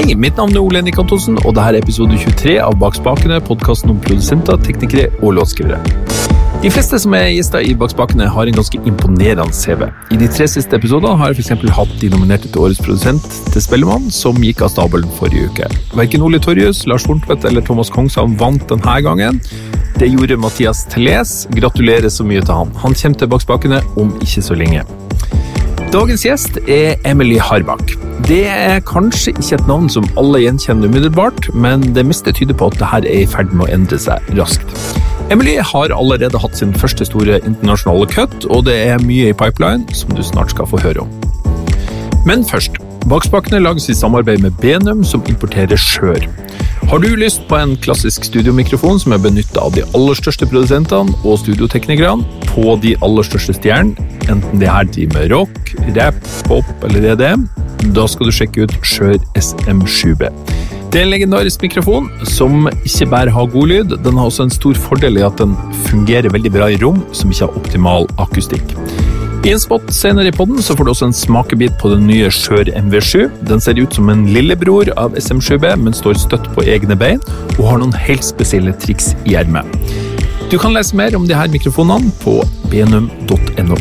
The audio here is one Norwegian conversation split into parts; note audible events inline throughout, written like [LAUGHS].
Hei, mitt navn er Ole Henrik Antonsen, og dette er episode 23 av Bak spakene, podkasten om produsenter, teknikere og låtskrivere. De fleste som er gjester i Bak spakene, har en ganske imponerende CV. I de tre siste episodene har jeg f.eks. hatt de nominerte til Årets produsent til Spellemann, som gikk av stabelen forrige uke. Verken Ole Torjus, Lars Horntvedt eller Thomas Kongshavn vant denne gangen. Det gjorde Mathias Teles. Gratulerer så mye til han. Han kommer til Bak spakene om ikke så lenge. Dagens gjest er Emily Harbakk. Det er kanskje ikke et navn som alle gjenkjenner umiddelbart, men det meste tyder på at dette er i ferd med å endre seg raskt. Emily har allerede hatt sin første store internasjonale cut, og det er mye i pipeline som du snart skal få høre om. Men først. Bakspakene lages i samarbeid med Benum, som importerer skjør. Har du lyst på en klassisk studiomikrofon som er benytta av de aller største produsentene og studioteknikerne på de aller største stjernene, enten det her driver med rock, rap, pop eller EDM, da skal du sjekke ut Skjør SM7B. Det er en legendarisk mikrofon som ikke bare har god lyd, den har også en stor fordel i at den fungerer veldig bra i rom som ikke har optimal akustikk. I en spot senere i podden så får du også en smakebit på den nye Skjør MV7. Den ser ut som en lillebror av SM7B, men står støtt på egne bein og har noen helt spesielle triks i ermet. Du kan lese mer om de her mikrofonene på benum.no.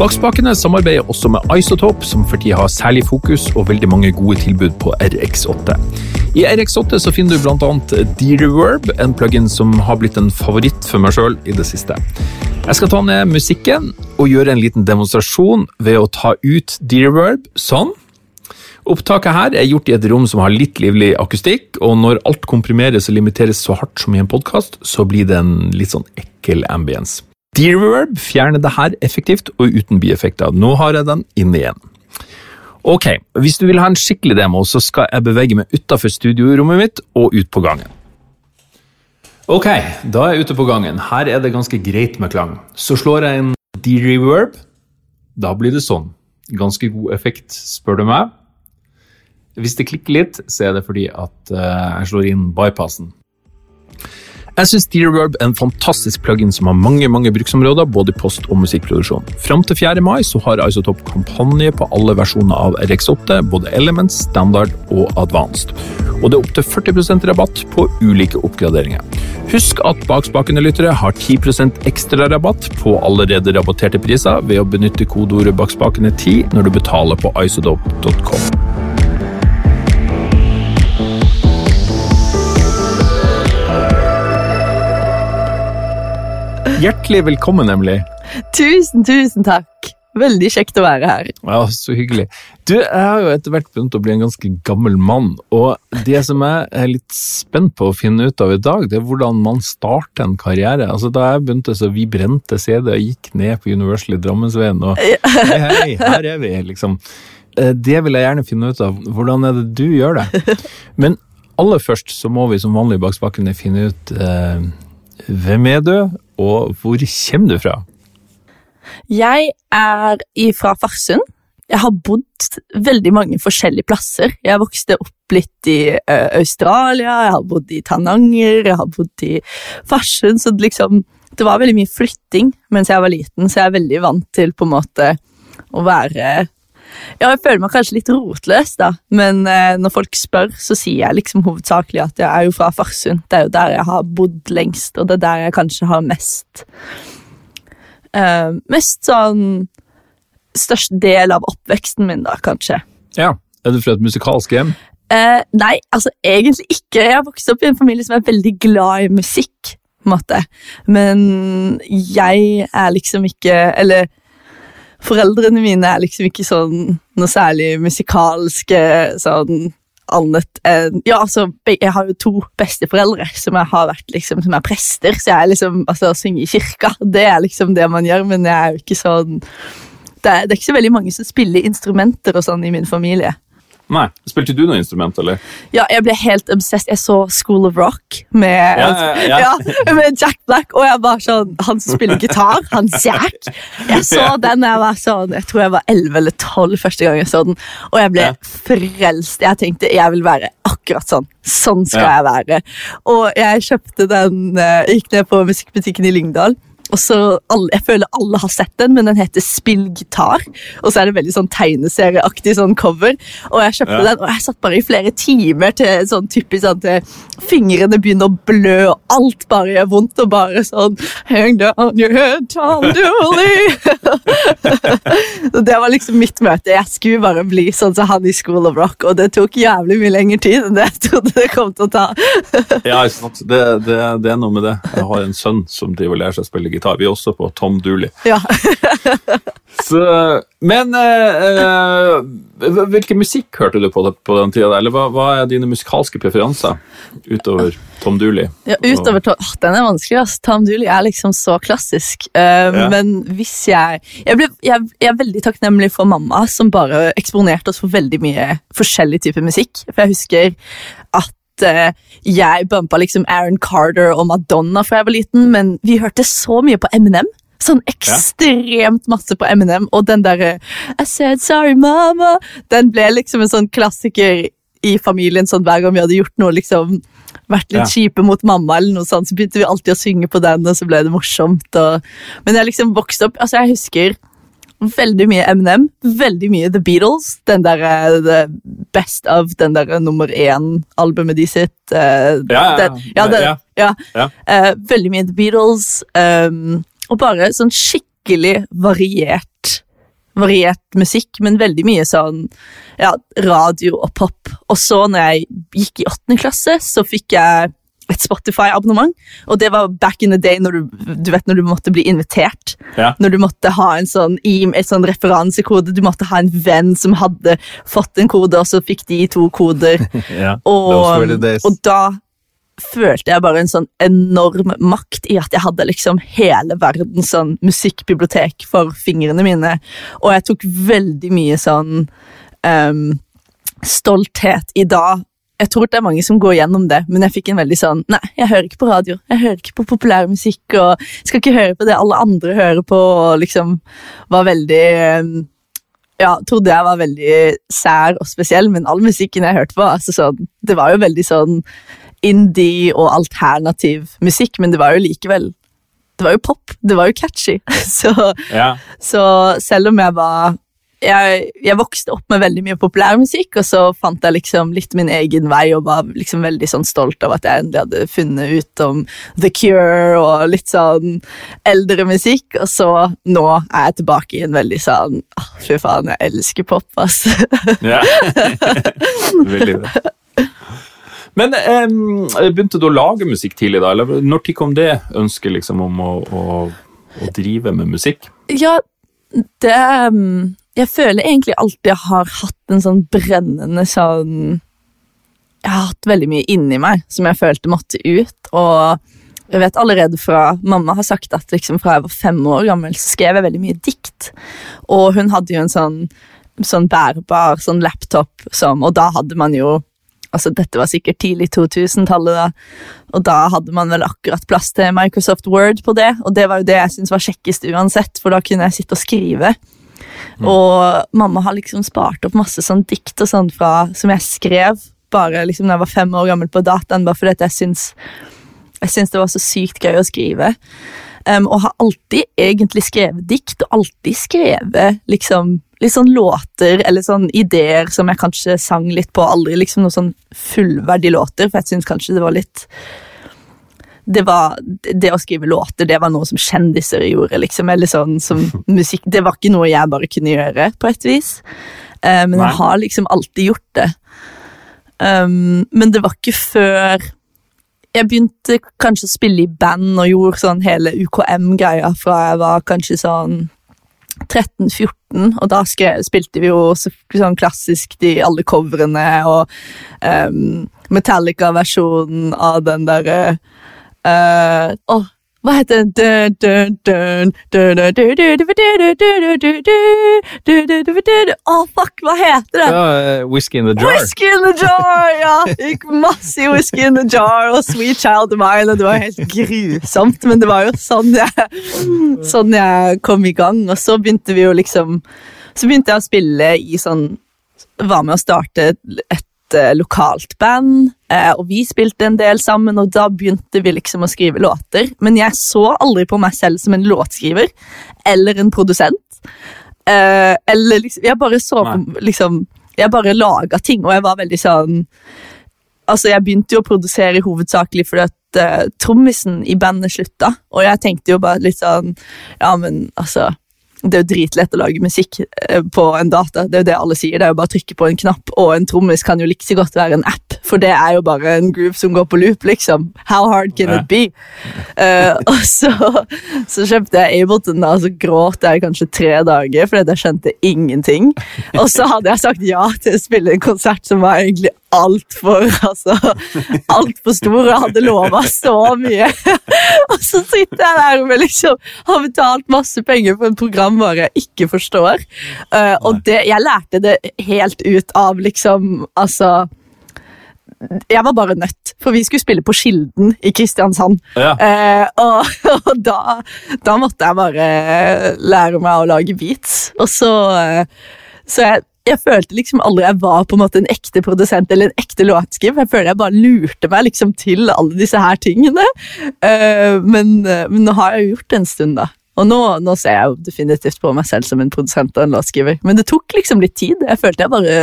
Bakspakene samarbeider også med Isotop, som for tida har særlig fokus og veldig mange gode tilbud på RX8. I RX8 så finner du bl.a. D-Reverb, en plugin som har blitt en favoritt for meg sjøl i det siste. Jeg skal ta ned musikken og gjøre en liten demonstrasjon ved å ta ut D-Reverb sånn. Opptaket her er gjort i et rom som har litt livlig akustikk, og når alt komprimeres og limiteres så hardt som i en podkast, så blir det en litt sånn ekkel ambience. D-reverb fjerner det her effektivt og uten bieffekter. Nå har jeg den inn igjen. Ok, hvis du vil ha en skikkelig demo, så skal jeg bevege meg utafor studiorommet mitt og ut på gangen. Ok, da er jeg ute på gangen. Her er det ganske greit med klang. Så slår jeg inn D-reverb. Da blir det sånn. Ganske god effekt, spør du meg. Hvis det klikker litt, så er det fordi at uh, jeg slår inn bypassen. Jeg syns D-Reverb er en fantastisk plugin som har mange mange bruksområder, både post- og musikkproduksjon. Fram til 4. mai så har Isotop kampanje på alle versjoner av RX8, både Elements, Standard og Advanced. Og det er opptil 40% rabatt på ulike oppgraderinger. Husk at bakspakende lyttere har 10% ekstra rabatt på allerede rabatterte priser ved å benytte kodeordet bakspakene10 når du betaler på isotop.com. Hjertelig velkommen, Emily. Tusen, tusen takk. Veldig kjekt å være her. Ja, Så hyggelig. Du, Jeg har jo etter hvert begynt å bli en ganske gammel mann, og det som jeg er litt spent på å finne ut av i dag, det er hvordan man starter en karriere. Altså Da jeg begynte, så vi brente CD og gikk ned på Universal i Drammensveien, og hei, hei, her er vi, liksom. Eh, det vil jeg gjerne finne ut av. Hvordan er det du gjør det? Men aller først så må vi som vanlig bak spakene finne ut eh, hvem er du, og hvor kommer du fra? Jeg er fra Farsund. Jeg har bodd veldig mange forskjellige plasser. Jeg vokste opp litt i uh, Australia, jeg har bodd i Tananger, jeg har bodd i Farsund, så liksom Det var veldig mye flytting mens jeg var liten, så jeg er veldig vant til på en måte å være ja, jeg føler meg kanskje litt rotløs, da, men eh, når folk spør, så sier jeg liksom hovedsakelig at jeg er jo fra Farsund. Det er jo der jeg har bodd lengst, og det er der jeg kanskje har mest eh, Mest sånn Størst del av oppveksten min, da, kanskje. Ja. Er du fra et musikalsk hjem? Eh, nei, altså egentlig ikke. Jeg har vokst opp i en familie som er veldig glad i musikk. på en måte. Men jeg er liksom ikke Eller foreldrene mine er liksom ikke sånn noe særlig musikalske sånn annet enn Ja, altså, jeg har jo to besteforeldre som jeg har vært liksom, som er prester, så jeg er liksom Altså, å synge i kirka, [LAUGHS] det er liksom det man gjør, men jeg er jo ikke sånn det er, det er ikke så veldig mange som spiller instrumenter og sånn i min familie. Nei, Spilte du noe instrument, eller? Ja, jeg ble helt obsessed. Jeg så School of Rock med, ja, ja, ja. med Jack Black, og jeg var sånn Han som spiller gitar, han Jack. Jeg så den jeg var sånn Jeg tror jeg var 11 eller 12 første gang jeg så den, og jeg ble frelst. Jeg tenkte jeg vil være akkurat sånn. Sånn skal jeg være. Og jeg kjøpte den, eh, gikk ned på musikkbutikken i Lyngdal og så alle, Jeg føler alle har sett den, men den heter Spillgitar. Og så er det veldig sånn tegneserieaktig sånn cover. Og jeg kjøpte Ja. den, og jeg satt bare i flere timer til sånn typisk sånn til fingrene begynner å blø, og alt bare gjør vondt, og bare sånn Hang down your head, Tom Dooley. [LAUGHS] Så det var liksom mitt møte. Jeg skulle bare bli sånn som han i School of Rock, og det tok jævlig mye lengre tid enn det jeg trodde det kom til å ta. [LAUGHS] Ja. Det, det, det er noe med det. Jeg har en sønn som driver og lærer seg å spille gitar. Vi er også på Tom Dooley. Ja. [LAUGHS] Så, men eh, eh, hvilken musikk hørte du på, på den tida? Eller hva, hva er dine musikalske preferanser utover Tom Dooley? Ja, utover Tom, Den er vanskelig, ass. Tom Dooley er liksom så klassisk. Uh, Ja. Men hvis jeg jeg, ble, jeg jeg er veldig takknemlig for mamma, som bare eksponerte oss for veldig mye forskjellig type musikk. For jeg husker at eh, jeg bumpa liksom Aaron Carter og Madonna fra jeg var liten, men vi hørte så mye på Eminem. Sånn ekstremt masse på Eminem, og den derre I said sorry, mama, den ble liksom en sånn klassiker i familien sånn hver gang vi hadde gjort noe liksom vært litt Ja. kjipe mot mamma, eller noe sånt, så begynte vi alltid å synge på den, og så ble det morsomt. Og... Men jeg liksom vokste opp altså Jeg husker veldig mye Eminem, veldig mye The Beatles. Den der, eh, Best of, den der nummer én-albumet de sitt. Uh, Ja, ja, den, ja, den, ja. ja. Eh, veldig mye The Beatles. Um, og bare sånn skikkelig variert variert musikk, men veldig mye sånn ja, radio og pop. Og så når jeg gikk i åttende klasse, så fikk jeg et Spotify-abonnement. Og det var back in the day når du, du vet når du måtte bli invitert. Ja. Når du måtte ha en sånn, e- et sånn referansekode. Du måtte ha en venn som hadde fått en kode, og så fikk de to koder. [LAUGHS] Ja. Were the Og, og da følte jeg bare en sånn enorm makt i at jeg hadde liksom hele verdens sånn musikkbibliotek for fingrene mine. Og jeg tok veldig mye sånn um, stolthet i dag. Jeg tror det er mange som går gjennom det, men jeg fikk en veldig sånn Nei, jeg hører ikke på radio. Jeg hører ikke på populærmusikk, og skal ikke høre på det alle andre hører på, og liksom var veldig ehm, ja, trodde jeg var veldig sær og spesiell, men all musikken jeg hørte på, altså sånn, det var jo veldig sånn indie og alternativ musikk, men det var jo likevel Det var jo pop, det var jo catchy. [LAUGHS] Så, Ja. så selv om jeg var jeg, jeg vokste opp med veldig mye populærmusikk, og så fant jeg liksom litt min egen vei og var liksom veldig sånn stolt av at jeg endelig hadde funnet ut om The Cure og litt sånn eldre musikk, og så nå er jeg tilbake i en veldig sånn oh, Fy faen, jeg elsker pop, ass. [LAUGHS] Ja. [LAUGHS] Veldig det. Men um, begynte du å lage musikk tidlig, da? Eller når kom det ønsket liksom, om å, å, å drive med musikk? Ja, det um, Jeg føler egentlig alltid jeg har hatt en sånn brennende sånn Jeg har hatt veldig mye inni meg som jeg følte måtte ut. Og jeg vet allerede fra Mamma har sagt at liksom fra jeg var fem år gammel, så skrev jeg veldig mye dikt. Og hun hadde jo en sånn, sånn bærbar sånn laptop som Og da hadde man jo Altså, dette var sikkert tidlig 2000-tallet, da. Og da hadde man vel akkurat plass til Microsoft Word på det, og det var jo det jeg syntes var kjekkest uansett, for da kunne jeg sitte og skrive. Og mamma har liksom spart opp masse sånn dikt og sånn fra, som jeg skrev bare liksom da jeg var fem år gammel på dataen, bare fordi jeg syns, jeg syns det var så sykt gøy å skrive. Um, og har alltid egentlig skrevet dikt, og alltid skrevet liksom litt sånn låter eller sånn ideer som jeg kanskje sang litt på. Aldri liksom noen sånn fullverdige låter, for jeg syns kanskje det var litt det, var, det å skrive låter det var noe som kjendiser gjorde, liksom. Eller sånn som [LAUGHS] musikk Det var ikke noe jeg bare kunne gjøre, på et vis. Uh, men Nei. jeg har liksom alltid gjort det. Um, men det var ikke før jeg begynte kanskje å spille i band og gjorde sånn hele UKM-greia fra jeg var kanskje sånn 13-14, og da spilte vi jo så, sånn klassisk de alle coverene og um, Metallica-versjonen av den derre Åh, hva heter den Åh, fuck, hva heter den? Uh, whisky in the jar. Whisky in the jar, Ja! Gikk masse i Whisky in the jar og Sweet Child of Mine, og det var helt grusomt, men det var jo sånn jeg, sånn jeg kom i gang. Og så begynte vi jo liksom Så begynte jeg å spille i sånn Var med å starte et lokalt band, eh, og vi spilte en del sammen, og da begynte vi liksom å skrive låter. Men jeg så aldri på meg selv som en låtskriver eller en produsent. Eh, eller liksom Jeg bare så på liksom Jeg bare laga ting, og jeg var veldig sånn Altså, jeg begynte jo å produsere hovedsakelig fordi at uh, trommisen i bandet slutta, og jeg tenkte jo bare litt sånn Ja, men altså det er jo dritlett å lage musikk eh, på en data. Det er jo det alle sier. Det er jo bare å trykke på en knapp, og en trommis kan jo like så godt være en app, for det er jo bare en groove som går på loop, liksom. How hard can it be? Uh, [LAUGHS] og så, så kjøpte jeg Ableton, da, og så gråt jeg kanskje tre dager fordi jeg skjønte ingenting. Og så hadde jeg sagt ja til å spille en konsert som var egentlig altfor altså, alt for og hadde lova så mye. og så sitter jeg der og liksom har betalt masse penger for en programvare jeg ikke forstår. Eh, og det, jeg lærte det helt ut av liksom Altså jeg var bare nødt, for vi skulle spille på Kilden i Kristiansand. Ja. Eh, og og da, da måtte jeg bare lære meg å lage beats. Og så, eh, så jeg, jeg følte liksom aldri jeg var på en måte en ekte produsent eller en ekte låtskriver. Jeg føler jeg bare lurte meg liksom til alle disse her tingene. Eh, men, eh, men nå har jeg jo gjort det en stund, da. Og nå, nå ser jeg jo definitivt på meg selv som en produsent og en låtskriver. Men det tok liksom litt tid. Jeg følte jeg bare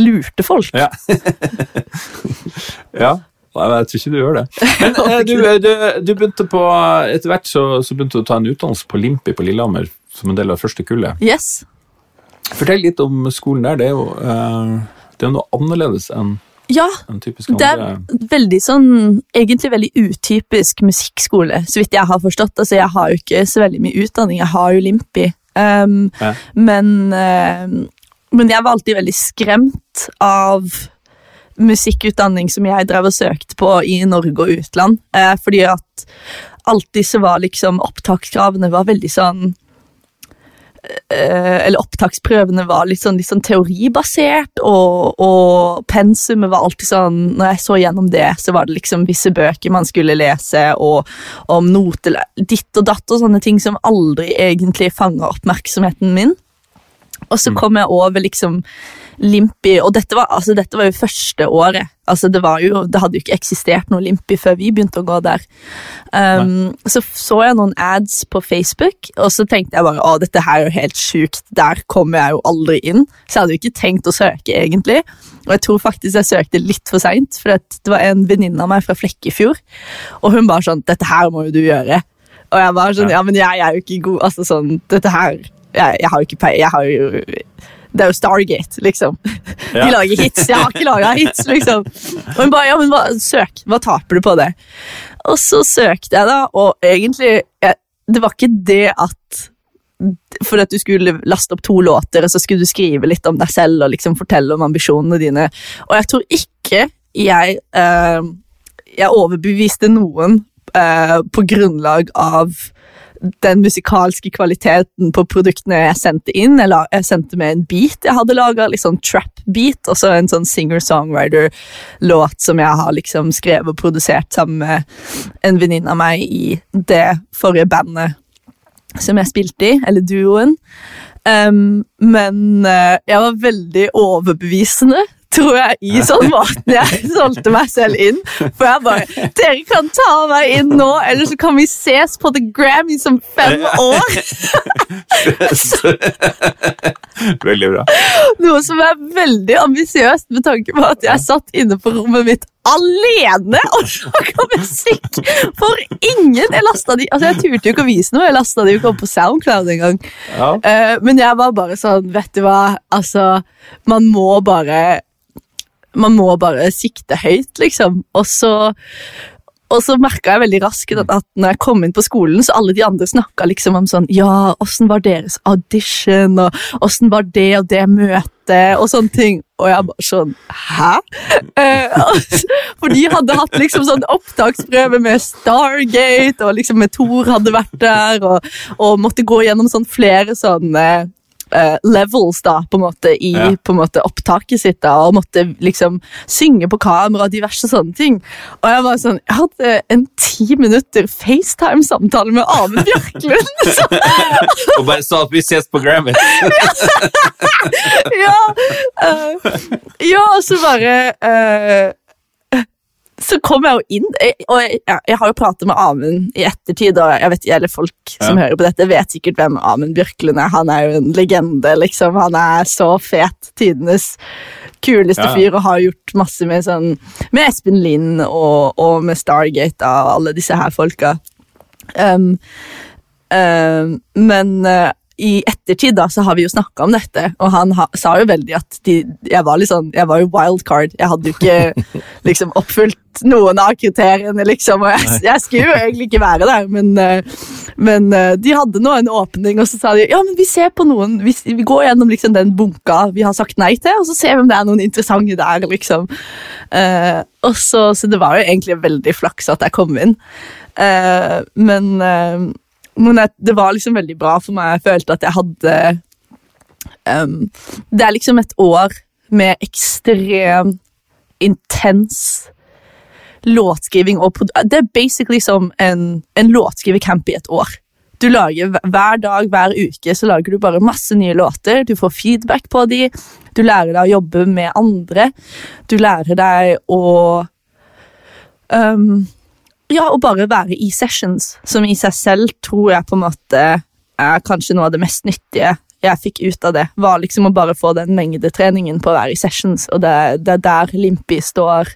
lurte folk. Ja. [LAUGHS] ja. Nei, Jeg tror ikke du gjør det. Men [LAUGHS] eh, du, du, du begynte på, etter hvert så, så begynte du å ta en utdannelse på Limpi på Lillehammer som en del av første kullet. Yes. Fortell litt om skolen der. Det er jo, eh, det er noe annerledes enn Ja, en typisk Det er veldig sånn, egentlig veldig utypisk musikkskole, så vidt jeg har forstått. Altså, jeg har jo ikke så veldig mye utdanning, jeg har jo Limpi. Um, Ja. men, uh, men jeg var alltid veldig skremt av musikkutdanning som jeg drev og søkte på i Norge og utland. Uh, fordi at alltid så var liksom opptakskravene var veldig sånn eller opptaksprøvene var litt sånn, litt sånn teoribasert, og, og pensumet var alltid sånn Når jeg så gjennom det, så var det liksom visse bøker man skulle lese, og om noter Ditt og datt og sånne ting som aldri egentlig fanga oppmerksomheten min. Og så kom jeg over liksom Limpi, og dette var, altså, dette var jo første året. Altså, det, var jo, det hadde jo ikke eksistert noe Limpi før vi begynte å gå der. Um, så så jeg noen ads på Facebook, og så tenkte jeg bare å, dette her er jo helt sjukt. Der kommer jeg jo aldri inn. Så jeg hadde jo ikke tenkt å søke, egentlig. Og jeg tror faktisk jeg søkte litt for seint, for det var en venninne av meg fra Flekkefjord, og hun bare sånn Dette her må jo du gjøre. Og jeg bare sånn, ja, men jeg er jo ikke god Altså sånn, dette her Jeg, jeg har jo ikke pei... Jeg har jo Det er jo Stargate, liksom. [LAUGHS] De Ja. lager hits. Jeg har ikke laga hits, liksom. Og hun bare Ja, men hva, søk. Hva taper du på det? Og så søkte jeg, da, og egentlig jeg, Det var ikke det at for at du skulle laste opp to låter, og så skulle du skrive litt om deg selv og liksom fortelle om ambisjonene dine. Og jeg tror ikke jeg eh, Jeg overbeviste noen eh, på grunnlag av den musikalske kvaliteten på produktene jeg sendte inn. Jeg, la, jeg sendte med en beat jeg hadde laga, litt sånn trap-beat, og så en sånn singer-songwriter-låt som jeg har liksom skrevet og produsert sammen med en venninne av meg i det forrige bandet som jeg spilte i, eller duoen. Um, men uh, jeg var veldig overbevisende, tror jeg, i sånn måten jeg [LAUGHS] solgte meg selv inn. For jeg bare Dere kan ta meg inn nå, eller så kan vi ses på The Grammys om fem år. [LAUGHS] Veldig bra. Noe som er veldig ambisiøst med tanke på at jeg satt inne på rommet mitt alene og laga musikk for ingen! Jeg lasta de, altså jeg turte jo ikke å vise noe, jeg lasta det jo ikke opp på Soundcloud engang. Ja. Eh, men jeg var bare sånn, vet du hva, altså Man må bare Man må bare sikte høyt, liksom. Og så og så merka jeg veldig raskt at, at når jeg kom inn på skolen, så alle de andre snakka liksom om sånn Ja, åssen var deres audition, og åssen var det og det møtet, og sånne ting. Og jeg bare sånn Hæ? Eh, for de hadde hatt liksom sånn opptaksprøve med Stargate, og liksom Thor hadde vært der, og, og måtte gå gjennom sånn flere sånne eh, levels da, på en måte i Ja. på en måte opptaket sitt da, og måtte liksom synge på kamera og diverse sånne ting. Og jeg var sånn, jeg hadde en ti minutter FaceTime-samtale med Amund Bjørklund. [LAUGHS] [LAUGHS] Og bare sa at vi ses på Grammy. ja, [LAUGHS] uh, ja, og så bare uh, så kom jeg jo inn, og jeg, jeg har jo pratet med Amund i ettertid, og jeg vet eller folk som ja. hører på dette, vet sikkert hvem Amund Bjørklund er. Han er jo en legende, liksom. Han er så fet. Tidenes kuleste ja. fyr og har gjort masse med sånn Med Espen Lind og, og med Stargate og alle disse her folka. Um, um, men uh, i ettertid da, så har vi jo snakka om dette, og han ha, sa jo veldig at de, jeg var litt sånn, jeg var jo wildcard. Jeg hadde jo ikke [LAUGHS] liksom oppfylt noen av kriteriene, liksom, og jeg, jeg skulle jo egentlig ikke være der, men, eh, men, eh, de hadde nå en åpning, og så sa de ja, men vi ser på noen, vi, vi går gjennom liksom den bunka vi har sagt nei til, og så ser vi om det er noen interessante der, liksom. Uh, og så, så det var jo egentlig veldig flaks at jeg kom inn. Uh, men uh, men det var liksom veldig bra for meg. Jeg følte at jeg hadde um, Det er liksom et år med ekstremt intens låtskriving og Det er basically som en, en låtskrivercamp i et år. Du lager Hver dag, hver uke så lager du bare masse nye låter. Du får feedback på de. Du lærer deg å jobbe med andre. Du lærer deg å um, ja, og bare være i sessions, som i seg selv tror jeg på en måte er kanskje noe av det mest nyttige jeg fikk ut av det, var liksom å bare få den mengdetreningen på å være i sessions, og det, det er der Limpi står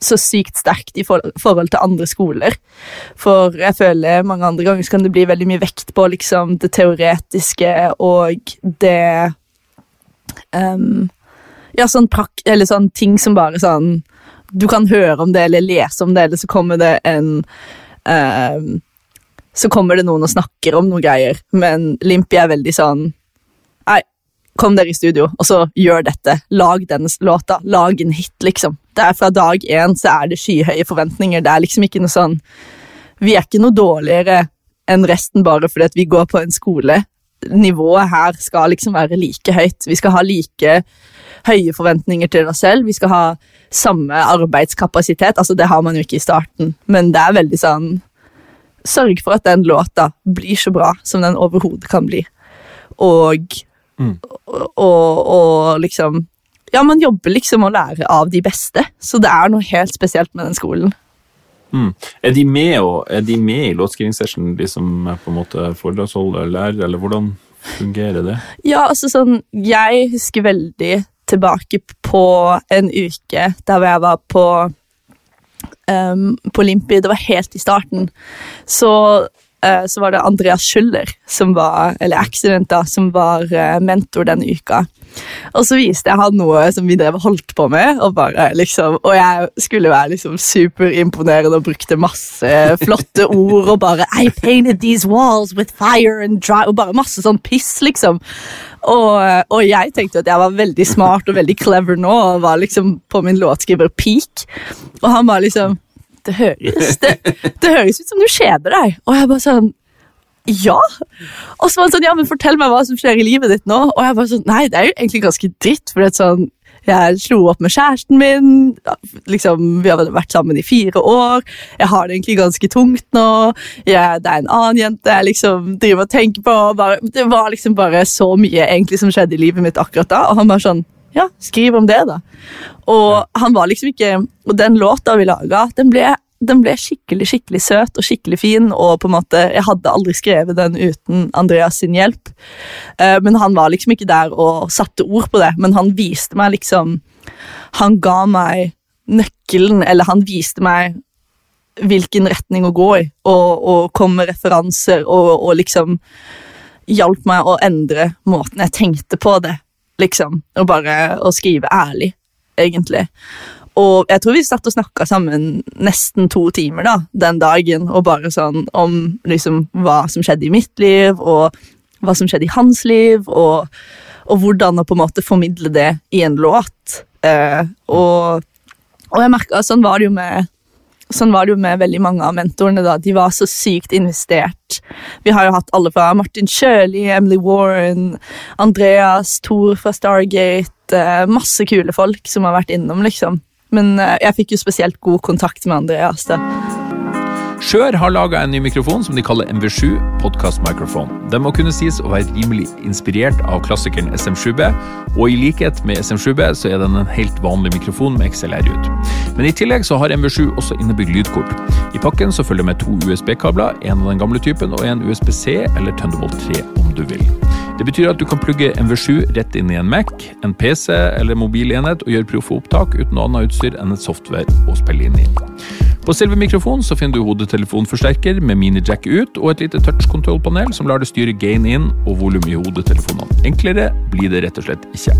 så sykt sterkt i forhold til andre skoler. For jeg føler mange andre ganger så kan det bli veldig mye vekt på liksom det teoretiske og det um, Ja, sånn sånn ting som bare sånn du kan høre om det eller lese om det, eller så kommer det en uh, Så kommer det noen og snakker om noe greier, men Limpi er veldig sånn Nei, kom dere i studio, og så gjør dette. Lag denne låta. Lag en hit, liksom. Det er Fra dag én så er det skyhøye forventninger. Det er liksom ikke noe sånn Vi er ikke noe dårligere enn resten bare fordi at vi går på en skole. Nivået her skal liksom være like høyt. Vi skal ha like høye forventninger til oss selv. Vi skal ha samme arbeidskapasitet. Altså, det har man jo ikke i starten, men det er veldig sånn Sørg for at den låta blir så bra som den overhodet kan bli. Og, mm. og, og, og liksom Ja, man jobber liksom å lære av de beste, så det er noe helt spesielt med den skolen. Mm. Er, de med og, er de med i låtskrivingsession, de som er på en måte foredragsholder lærer, eller hvordan fungerer det? Ja, altså sånn Jeg husker veldig tilbake på en uke der hvor jeg var på um, på Limpi. Det var helt i starten. Så, uh, så var det Andreas Schuller, som var, eller Accident, da, som var uh, mentor denne uka. Og så viste jeg han noe som vi drev holdt på med, og, bare, liksom, og jeg skulle være liksom superimponerende og brukte masse flotte ord og bare I painted these walls with fire and dry Og bare masse sånn piss, liksom. Og, og, jeg tenkte at jeg var veldig smart og veldig clever nå og var liksom på min låtskriver-peak. Og han var liksom det høres, det, det høres ut som du kjeder deg. Og jeg bare sånn ja! Og så var han sånn, ja, men fortell meg hva som skjer i livet ditt nå. Og jeg bare sånn, nei, det er jo egentlig ganske dritt. for det er sånn, Jeg slo opp med kjæresten min. liksom, Vi har vært sammen i fire år. Jeg har det egentlig ganske tungt nå. Jeg, det er en annen jente jeg liksom driver og tenker på. Bare, det var liksom bare så mye egentlig som skjedde i livet mitt akkurat da. Og han var sånn Ja, skriv om det, da. Og han var liksom ikke Og den låta vi laga, den ble den ble skikkelig skikkelig søt og skikkelig fin, og på en måte, jeg hadde aldri skrevet den uten Andreas sin hjelp. Uh, men han var liksom ikke der og satte ord på det, men han viste meg liksom Han ga meg nøkkelen, eller han viste meg hvilken retning å gå i, og, og kom med referanser og, og liksom hjalp meg å endre måten jeg tenkte på det, liksom. Og bare å skrive ærlig, egentlig. Og jeg tror vi satt og snakka sammen nesten to timer da, den dagen, og bare sånn om liksom hva som skjedde i mitt liv, og hva som skjedde i hans liv, og, og hvordan å på en måte formidle det i en låt. Eh, og, og, jeg merka sånn var det jo med Sånn var det jo med veldig mange av mentorene. da, De var så sykt investert. Vi har jo hatt alle fra Martin Kjøli, Emily Warren, Andreas, Thor fra Stargate. Eh, masse kule folk som har vært innom, liksom. Men eh, jeg fikk jo spesielt god kontakt med Andreas. da. Skjør har laga en ny mikrofon som de kaller MV7 Podcast Microphone. Den må kunne sies å være rimelig inspirert av klassikeren SM7B, og i likhet med SM7B så er den en helt vanlig mikrofon med XLR-ut. Men i tillegg så har MV7 også innebygd lydkort. I pakken så følger det med to USB-kabler, en av den gamle typen og en USB-C eller Thunderbolt 3 om du vil. Det betyr at du kan plugge MV7 rett inn i en Mac, en PC eller mobilenhet og gjøre proffe opptak uten noe annet utstyr enn et software å spille inn i. På selve mikrofonen så finner du hodetelefonforsterker med mini-jack ut og et lite touch-kontrollpanel som lar det styre gain inn og volum i hodetelefonene. Enklere blir det rett og slett ikke.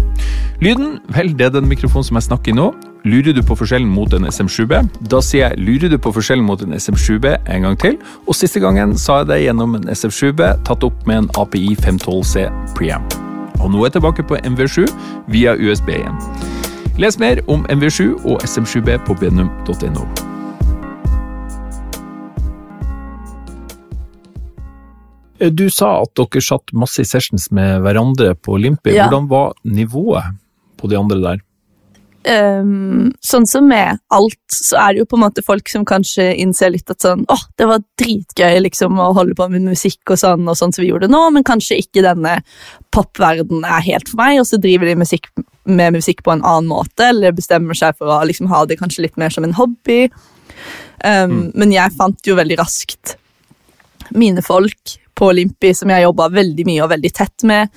Lyden, vel, det er den mikrofonen som jeg snakker i nå. Lurer du på forskjellen mot en SM7B? Da sier jeg lurer du på forskjellen mot en SM7B en gang til, og siste gangen sa jeg det gjennom en SM7B tatt opp med en API 512C preamp. Og nå er jeg tilbake på MV7 via USB igjen. Les mer om MV7 og SM7B på benum.no. Du sa at dere satt masse i sessions med hverandre på Olympi. Ja. Hvordan var nivået på de andre der? Um, sånn som med alt, så er det jo på en måte folk som kanskje innser litt at sånn åh, det var dritgøy liksom å holde på med musikk og sånn, og sånn som vi gjorde nå, men kanskje ikke denne popverdenen er helt for meg, og så driver de musikk, med musikk på en annen måte, eller bestemmer seg for å liksom ha det kanskje litt mer som en hobby. Ehm, Men jeg fant jo veldig raskt mine folk på Limpi som jeg jobba veldig mye og veldig tett med.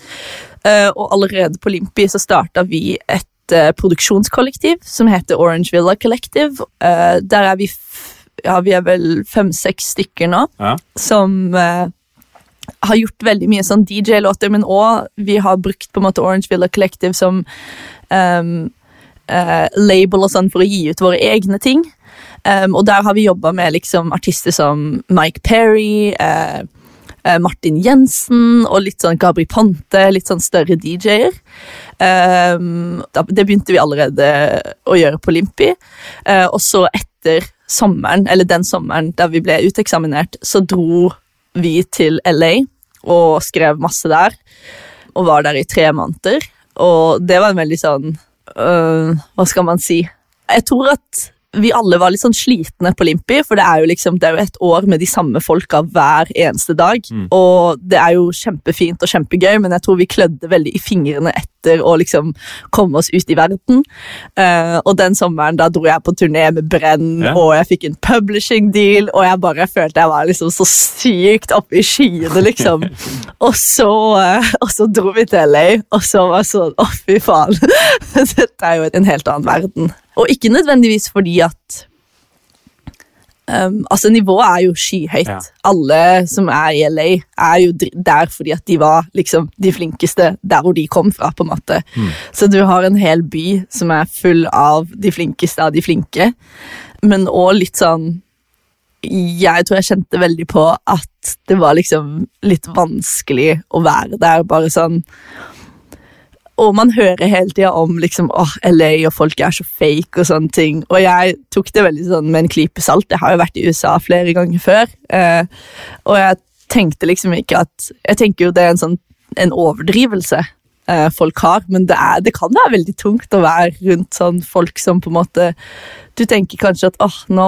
Eh, og allerede på Limpi så starta vi et eh, produksjonskollektiv som heter Orange Villa Collective. Eh, der er vi ja, vi er vel fem-seks stykker nå Ja. som har gjort veldig mye sånn DJ-låter, men òg vi har brukt på en måte Orange Villa Collective som um, uh, label og sånn for å gi ut våre egne ting. Um, og der har vi jobba med liksom artister som Mike Perry, eh, Martin Jensen og litt sånn Gabri Ponte, litt sånn større DJ-er. Um, det begynte vi allerede å gjøre på Limpi. Eh, og så etter sommeren, eller den sommeren da vi ble uteksaminert, så dro vi til LA og skrev masse der. Og var der i tre måneder. Og det var en veldig sånn øh, Hva skal man si? Jeg tror at vi alle var litt sånn slitne på Limpi, for det er jo liksom, det er jo et år med de samme folka hver eneste dag. Mm. Og det er jo kjempefint og kjempegøy, men jeg tror vi klødde veldig i fingrene etter å liksom komme oss ut i verden. Uh, og den sommeren da dro jeg på turné med Brenn, Ja. og jeg fikk en publishing deal, og jeg bare følte jeg var liksom så sykt oppe i skyene, liksom. [LAUGHS] og, så, uh, og så dro vi til LA, og så var jeg sånn, å fy faen, [LAUGHS] dette er jo en helt annen verden. Og ikke nødvendigvis fordi at um, Altså, nivået er jo skyhøyt. Ja. Alle som er i LA, er jo der fordi at de var liksom de flinkeste der hvor de kom fra. på en måte. Så du har en hel by som er full av de flinkeste av de flinke, men òg litt sånn jeg tror jeg kjente veldig på at det var liksom litt vanskelig å være der. Bare sånn Og man hører hele tida om liksom, åh, LA og folk er så fake og sånne ting. Og jeg tok det veldig sånn med en klype salt. Jeg har jo vært i USA flere ganger før. Eh, og jeg tenkte liksom ikke at Jeg tenker jo det er en sånn en overdrivelse eh, folk har, men det, er, det kan være veldig tungt å være rundt sånn folk som på en måte Du tenker kanskje at åh, nå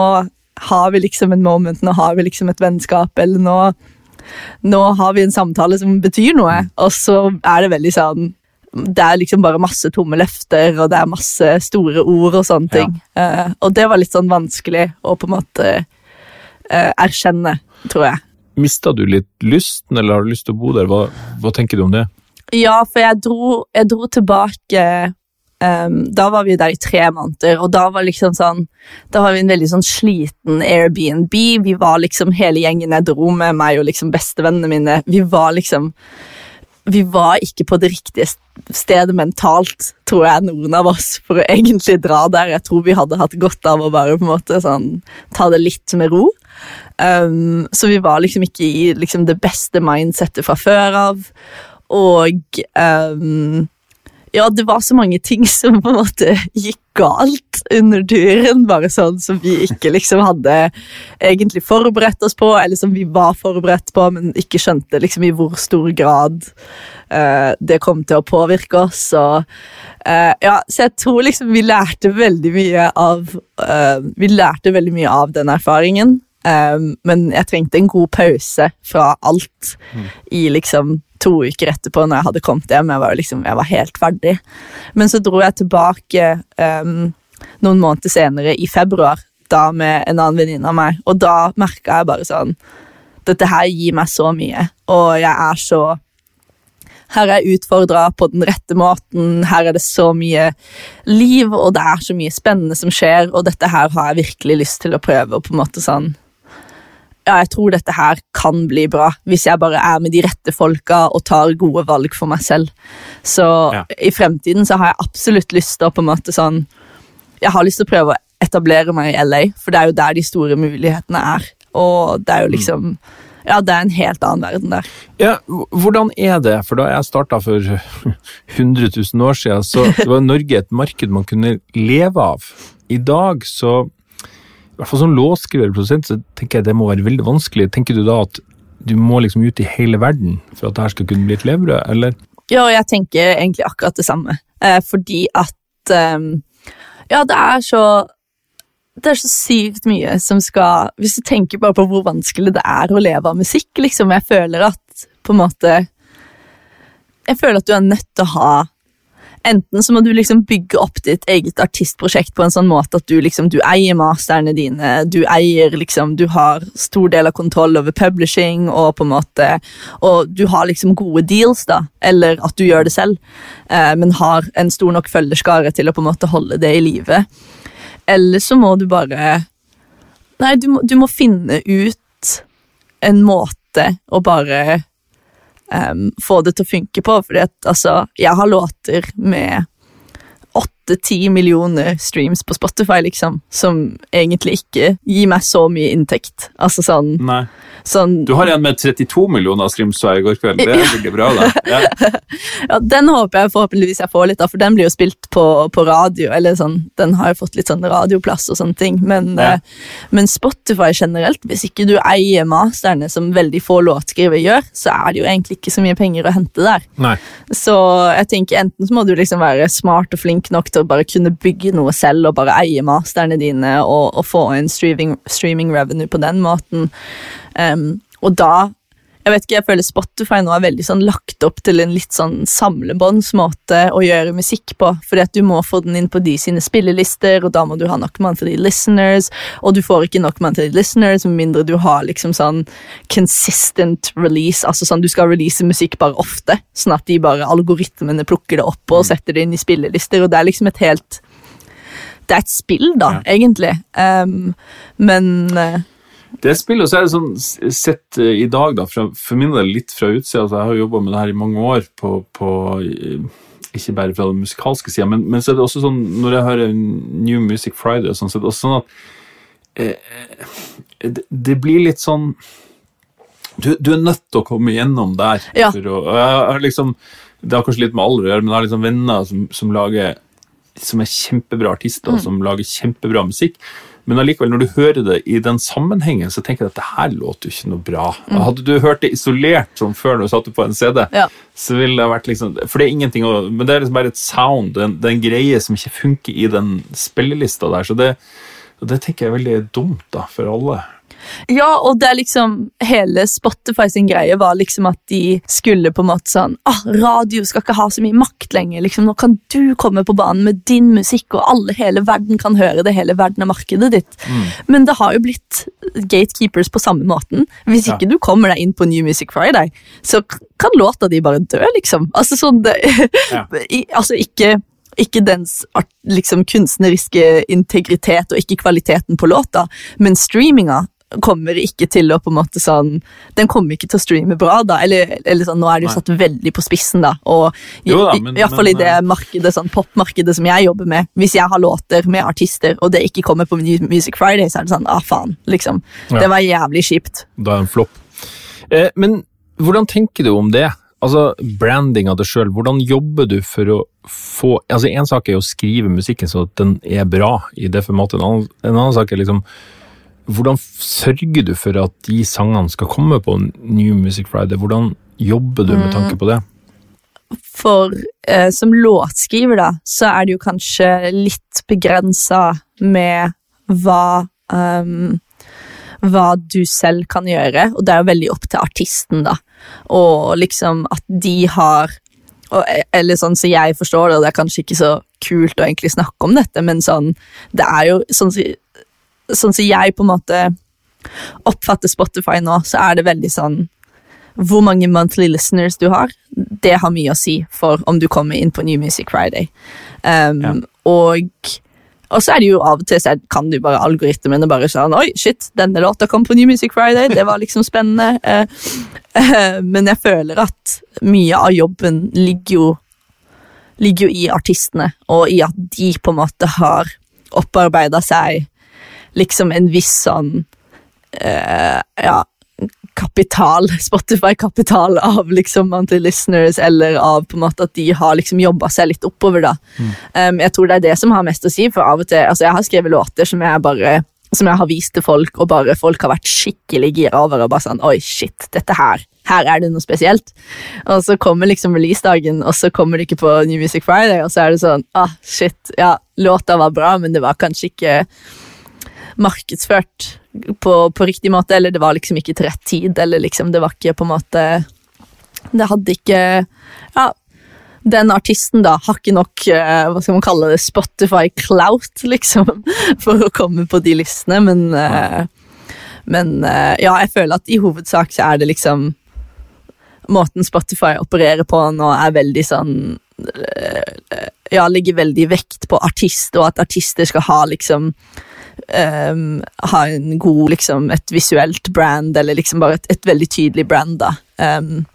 har vi liksom en moment, nå har vi liksom et vennskap, eller nå nå har vi en samtale som betyr noe, og så er det veldig sånn Det er liksom bare masse tomme løfter, og det er masse store ord og sånne Ja. ting. Eh, og det var litt sånn vanskelig å på en måte uh, erkjenne, tror jeg. Mista du litt lysten, eller har du lyst til å bo der? Hva, hva tenker du om det? Ja, for jeg dro, jeg dro tilbake um, Da var vi der i tre måneder, og da var liksom sånn Da var vi en veldig sånn sliten Airbnb. Vi var liksom hele gjengen jeg dro med, meg og liksom bestevennene mine. Vi var liksom Vi var ikke på det riktige stedet mentalt, tror jeg, noen av oss, for å egentlig dra der. Jeg tror vi hadde hatt godt av å bare på en måte sånn ta det litt med ro. Um, så vi var liksom ikke i liksom, det beste mindsettet fra før av. Og ehm, ja, det var så mange ting som på en måte gikk galt under turen, bare sånn som vi ikke liksom hadde egentlig forberedt oss på, eller som vi var forberedt på, men ikke skjønte liksom i hvor stor grad uh, det kom til å påvirke oss. Og, uh, ja, så jeg tror liksom vi lærte veldig mye av uh, Vi lærte veldig mye av den erfaringen. Um, men jeg trengte en god pause fra alt i liksom to uker etterpå når jeg hadde kommet hjem. Jeg var, liksom, jeg var helt ferdig. Men så dro jeg tilbake um, noen måneder senere, i februar, da med en annen venninne av meg, og da merka jeg bare sånn Dette her gir meg så mye, og jeg er så her er jeg utfordra på den rette måten, her er det så mye liv, og det er så mye spennende som skjer, og dette her har jeg virkelig lyst til å prøve. og på en måte sånn ja, jeg tror dette her kan bli bra, hvis jeg bare er med de rette folka og tar gode valg for meg selv. Så Ja. i fremtiden så har jeg absolutt lyst til å på en måte sånn Jeg har lyst til å prøve å etablere meg i LA, for det er jo der de store mulighetene er. Og det er jo liksom Ja, det er en helt annen verden der. Ja, hvordan er det? For da jeg starta for [LAUGHS] 100 000 år siden, så var Norge et marked man kunne leve av. I dag så hvert fall som låtskriverprodusent, produsent, så tenker jeg det må være veldig vanskelig. Tenker du da at du må liksom ut i hele verden for at det her skal kunne bli et levebrød, eller? Ja, jeg tenker egentlig akkurat det samme. Eh, fordi at eh, Ja, det er så Det er så sykt mye som skal Hvis du tenker bare på hvor vanskelig det er å leve av musikk, liksom. Jeg føler at på en måte Jeg føler at du er nødt til å ha Enten så må du liksom bygge opp ditt eget artistprosjekt på en sånn måte at du liksom, du eier masterne dine, du eier liksom, du har stor del av kontroll over publishing og på en måte, og du har liksom gode deals da, eller at du gjør det selv, eh, men har en stor nok følgerskare til å på en måte holde det i live. Eller så må du bare, nei, du må, du må finne ut en måte å bare em, få det til å funke på. At altså, jeg har låter med åtte-ti millioner streams på Spotify, liksom, som egentlig ikke gir meg så mye inntekt. Altså sånn, sånn Du har en med 32 millioner streams jeg i går kveld. Det er veldig bra, da. Ja. [LAUGHS] Ja, Den håper jeg forhåpentligvis jeg får litt av, for den blir jo spilt på, på radio. eller sånn, Den har jo fått litt sånn radioplass og sånne ting. Men, Ja. eh, men Spotify generelt, hvis ikke du eier masterne, som veldig få låtskrivere gjør, så er det jo egentlig ikke så mye penger å hente der. Nei. Så jeg tenker enten så må du liksom være smart og flink nok til å bare kunne bygge noe selv og bare eie masterne dine og, og få en streaming, streaming revenue på den måten. Um, og da jeg vet ikke, jeg føler Spotify nå er veldig sånn lagt opp til en litt sånn samlebåndsmåte å gjøre musikk på. Fordi at du må få den inn på de sine spillelister, og da må du ha nok monthly listeners. Og du får ikke nok monthly listeners med mindre du har liksom sånn consistent release. Altså sånn du skal release musikk bare ofte, sånn at de bare algoritmene plukker det opp og setter det inn i spillelister. Og det er liksom et helt Det er et spill, da, Ja. egentlig. Um, men eh, Det spillet, og så er det sånn sett eh, i dag, da, fra, for min del litt fra utsida, altså jeg har jobba med det her i mange år, på, på eh, ikke bare fra den musikalske sida, men, men så er det også sånn, når jeg hører New Music Friday, og sånn, så er det også sånn at eh, det, det blir litt sånn du, du er nødt til å komme igjennom der. Ja. Å, og jeg har liksom, det har kanskje litt med alder å gjøre, men jeg har liksom venner som, som lager som er kjempebra artister, som lager kjempebra musikk. Men allikevel, når du hører det i den sammenhengen, så tenker jeg at det her låter jo ikke noe bra. Hadde du hørt det isolert som før når du satte på en CD, Ja. så ville det vært liksom For det er ingenting å Men det er liksom bare et sound, det er en, det er en greie som ikke funker i den spillelista der. Så det, det tenker jeg er veldig dumt da, for alle. Ja, og det er liksom Hele Spotify sin greie var liksom at de skulle på en måte sånn ah, Radio skal ikke ha så mye makt lenger. liksom Nå kan du komme på banen med din musikk, og alle, hele verden kan høre det. Hele verden er markedet ditt. Men det har jo blitt gatekeepers på samme måten. Hvis Ja. ikke du kommer deg inn på New Music Friday, så kan låta di bare dø, liksom. Altså sånn det, [LAUGHS] Ja. i, Altså ikke ikke dens liksom, kunstneriske integritet og ikke kvaliteten på låta, men streaminga kommer ikke til å på en måte sånn Den kommer ikke til å streame bra, da. Eller, eller sånn, nå er det jo satt veldig på spissen, da. Og i, Jo da, i, men- i hvert fall i det eh, markedet, sånn popmarkedet som jeg jobber med. Hvis jeg har låter med artister, og det ikke kommer på Music Friday, så er det sånn ah, faen, liksom. Ja. Det var jævlig kjipt. Da er det en flopp. Eh, men hvordan tenker du om det? Altså, branding av det sjøl, hvordan jobber du for å få Altså, En sak er jo å skrive musikken så at den er bra i det formatet, en annen, en annen sak er liksom Hvordan sørger du for at de sangene skal komme på New Music Friday? Hvordan jobber du med tanke på det? For eh, som låtskriver, da, så er det jo kanskje litt begrensa med hva um, hva du selv kan gjøre, og det er jo veldig opp til artisten, da. Og liksom at de har og, Eller sånn som så jeg forstår det, og det er kanskje ikke så kult å egentlig snakke om dette, men sånn Det er jo sånn som sånn som jeg på en måte oppfatter Spotify nå, så er det veldig sånn hvor mange monthly listeners du har, det har mye å si for om du kommer inn på New Music Friday. Um, ja. Og og så er det jo av og til så kan du bare algoritmene bare sånn Oi, shit, denne låta kom på New Music Friday. Det var liksom spennende. Uh, uh, [LAUGHS] men jeg føler at mye av jobben ligger jo, ligger jo i artistene, og i at de på en måte har opparbeida seg liksom en viss sånn uh, Ja, kapital, [LAUGHS] Spotify-kapital av liksom anti-listeners, eller av på en måte at de har liksom jobba seg litt oppover. da. Mm. Um, jeg tror det er det som har mest å si, for av og til, altså jeg har skrevet låter som jeg bare som jeg har vist til folk, og bare folk har vært skikkelig gira over. og bare sånn, oi shit, dette her, her er det noe spesielt. Og så kommer liksom releasedagen, og så kommer det ikke på New Music Friday, og så er det sånn ah, shit, ja, låta var bra, men det var kanskje ikke markedsført på, på, riktig måte, eller det var liksom ikke til rett tid, eller liksom det var ikke på en måte Det hadde ikke Ja, den artisten da har ikke nok uh, hva skal man kalle det, Spotify clout, [LAUGHS] liksom, for å komme på de listene, men uh, Men uh, ja, jeg føler at i hovedsak så er det liksom Måten Spotify opererer på nå, er veldig sånn Ja, legger veldig vekt på artist, og at artister skal ha liksom um, ha en god, liksom, et visuelt brand, eller liksom bare et, et veldig tydelig brand. da. Um,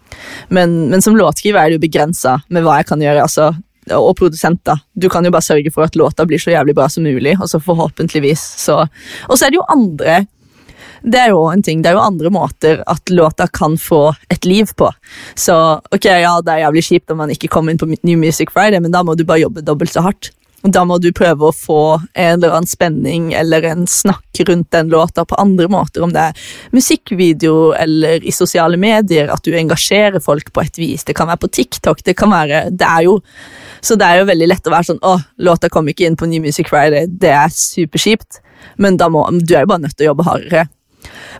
men, men, som låtskriver er det jo begrensa med hva jeg kan gjøre. altså og produsent, da. Du kan jo bare sørge for at låta blir så jævlig bra som mulig, og så forhåpentligvis så Og så er det jo andre det er jo en ting, det er jo andre måter at låta kan få et liv på. Så ok, ja, det er jævlig kjipt om man ikke kommer inn på New Music Friday, men da må du bare jobbe dobbelt så hardt. Da må du prøve å få en eller annen spenning eller en snakk rundt den låta på andre måter, om det er musikkvideo eller i sosiale medier, at du engasjerer folk på et vis. Det kan være på TikTok, det kan være Det er jo Så det er jo veldig lett å være sånn Å, låta kom ikke inn på New Music Friday, det er superkjipt, men må, du er jo bare nødt til å jobbe hardere.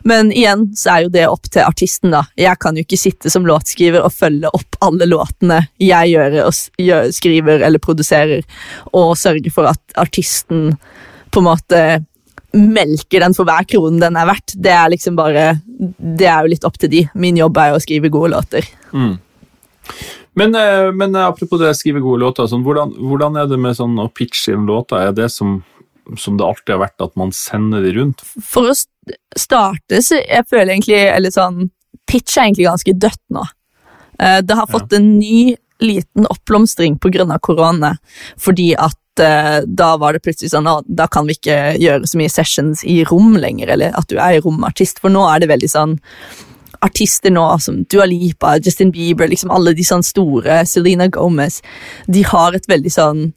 Men igjen så er jo det opp til artisten. da. Jeg kan jo ikke sitte som låtskriver og følge opp alle låtene jeg gjør, og skriver eller produserer, og sørge for at artisten på en måte melker den for hver krone den er verdt. Det er liksom bare, det er jo litt opp til de. Min jobb er jo å skrive gode låter. Mm. Men, eh, men, apropos det å skrive gode låter, sånn, hvordan, hvordan, er det med sånn å pitche inn låter? Er det som som det alltid har vært, at man sender de rundt? For å starte, så jeg føler egentlig eller sånn, Pitch er egentlig ganske dødt nå. Eh, det har fått ja. en ny liten oppblomstring pga. korona, fordi at uh, da var det plutselig sånn at da kan vi ikke gjøre så mye sessions i rom lenger, eller at du er romartist, for nå er det veldig sånn artister nå som Dua Lipa, Justin Bieber, liksom alle de sånn store, Selena Gomez, de har et veldig sånn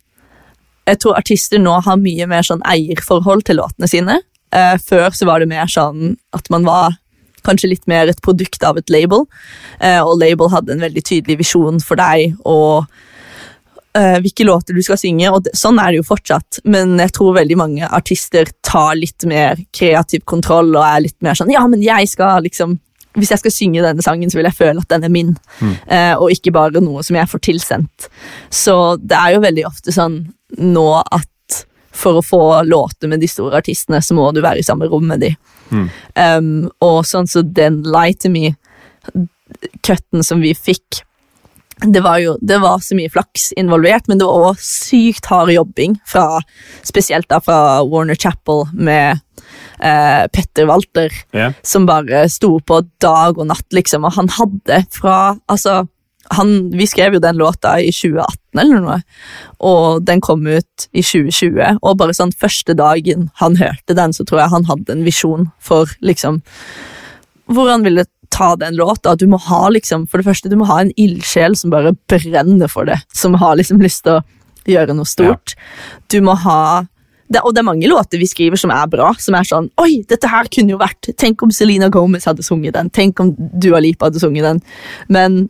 jeg tror artister nå har mye mer sånn eierforhold til låtene sine. Uh, før så var det mer sånn at man var kanskje litt mer et produkt av et label, uh, og label hadde en veldig tydelig visjon for deg og uh, hvilke låter du skal synge, og det, sånn er det jo fortsatt, men jeg tror veldig mange artister tar litt mer kreativ kontroll og er litt mer sånn ja, men jeg skal liksom hvis jeg skal synge denne sangen, så vil jeg føle at den er min, mm. og ikke bare noe som jeg får tilsendt. Så det er jo veldig ofte sånn nå at for å få låter med de store artistene, så må du være i samme rom med de. Mm. Um, og sånn så den Lie to Me-cutten som vi fikk det var jo det var så mye flaks involvert, men det var òg sykt hard jobbing, fra, spesielt da fra Warner Chapel med eh, Petter Walter, yeah. som bare sto på dag og natt, liksom, og han hadde fra Altså, han, vi skrev jo den låta i 2018 eller noe, og den kom ut i 2020. Og bare sånn første dagen han hørte den, så tror jeg han hadde en visjon for liksom hvor han ville ta den låta. Du må ha liksom, for det første, du må ha en ildsjel som bare brenner for det. Som har liksom lyst til å gjøre noe stort. Ja. Du må ha det, og det er mange låter vi skriver som er bra. Som er sånn Oi, dette her kunne jo vært Tenk om Selena Gomez hadde sunget den. Tenk om Dua Lipa hadde sunget den. Men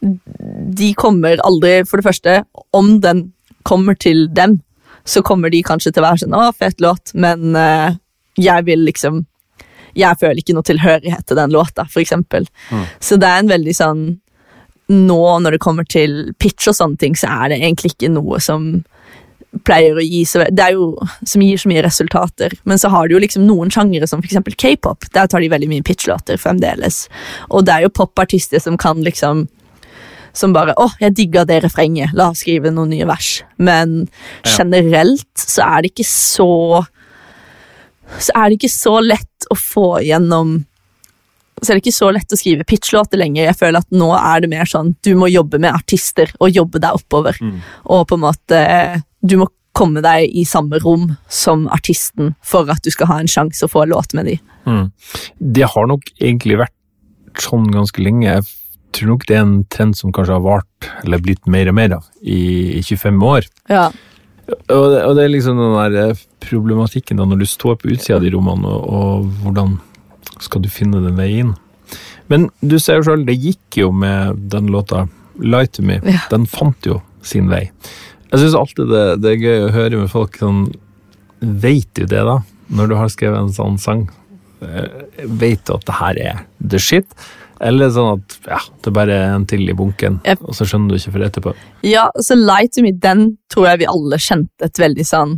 de kommer aldri For det første, om den kommer til dem, så kommer de kanskje til å være sånn 'Å, fet låt', men uh, jeg vil liksom Jeg føler ikke noe tilhørighet til den låta, for eksempel. Mm. Så det er en veldig sånn Nå når det kommer til pitch og sånne ting, så er det egentlig ikke noe som pleier å gi så Det er jo som gir så mye resultater. Men så har du jo liksom noen sjangere som for eksempel k-pop. Der tar de veldig mye pitchlåter fremdeles. Og det er jo popartister som kan liksom som bare 'Å, jeg digga det refrenget. La oss skrive noen nye vers.' Men generelt så er det ikke så Så er det ikke så lett å få gjennom så er det ikke så lett å skrive pitchlåter lenger. Jeg føler at Nå er det mer sånn du må jobbe med artister og jobbe deg oppover. Mm. Og på en måte Du må komme deg i samme rom som artisten for at du skal ha en sjanse å få en låt med de. Mm. Det har nok egentlig vært sånn ganske lenge. Jeg tror nok det er en trend som kanskje har vart, eller blitt mer og mer av, i, i 25 år. Ja. Og det, og det er liksom den der eh, problematikken da når du står på utsida av de rommene, og, og hvordan skal du finne den veien inn? Men du ser jo sjøl, det gikk jo med den låta 'Lie to Me'. Ja. Den fant jo sin vei. Jeg syns alltid det, det er gøy å høre med folk sånn Veit du det, da? Når du har skrevet en sånn sang? Veit Vet du at det her er the shit? Eller sånn at ja, det bare er en til i bunken, Yep. og så skjønner du ikke før etterpå? Ja, så Lie to me, den tror jeg vi alle kjente et veldig sånn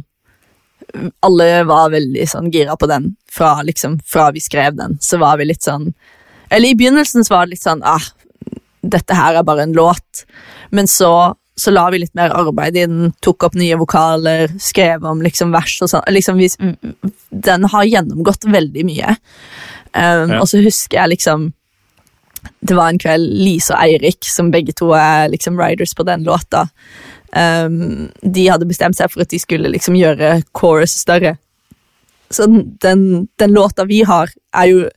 Alle var veldig sånn gira på den fra, liksom, fra vi skrev den. Så var vi litt sånn Eller i begynnelsen så var det litt sånn ah, Dette her er bare en låt. Men så, så la vi litt mer arbeid i den, tok opp nye vokaler, skrev om liksom vers og sånn. Liksom, vi, den har gjennomgått veldig mye. Um, Ja. Og så husker jeg liksom det var en kveld Lise og Eirik, som begge to er liksom riders på den låta. Um, de hadde bestemt seg for at de skulle liksom gjøre chorus større. Så den, den låta vi har, er jo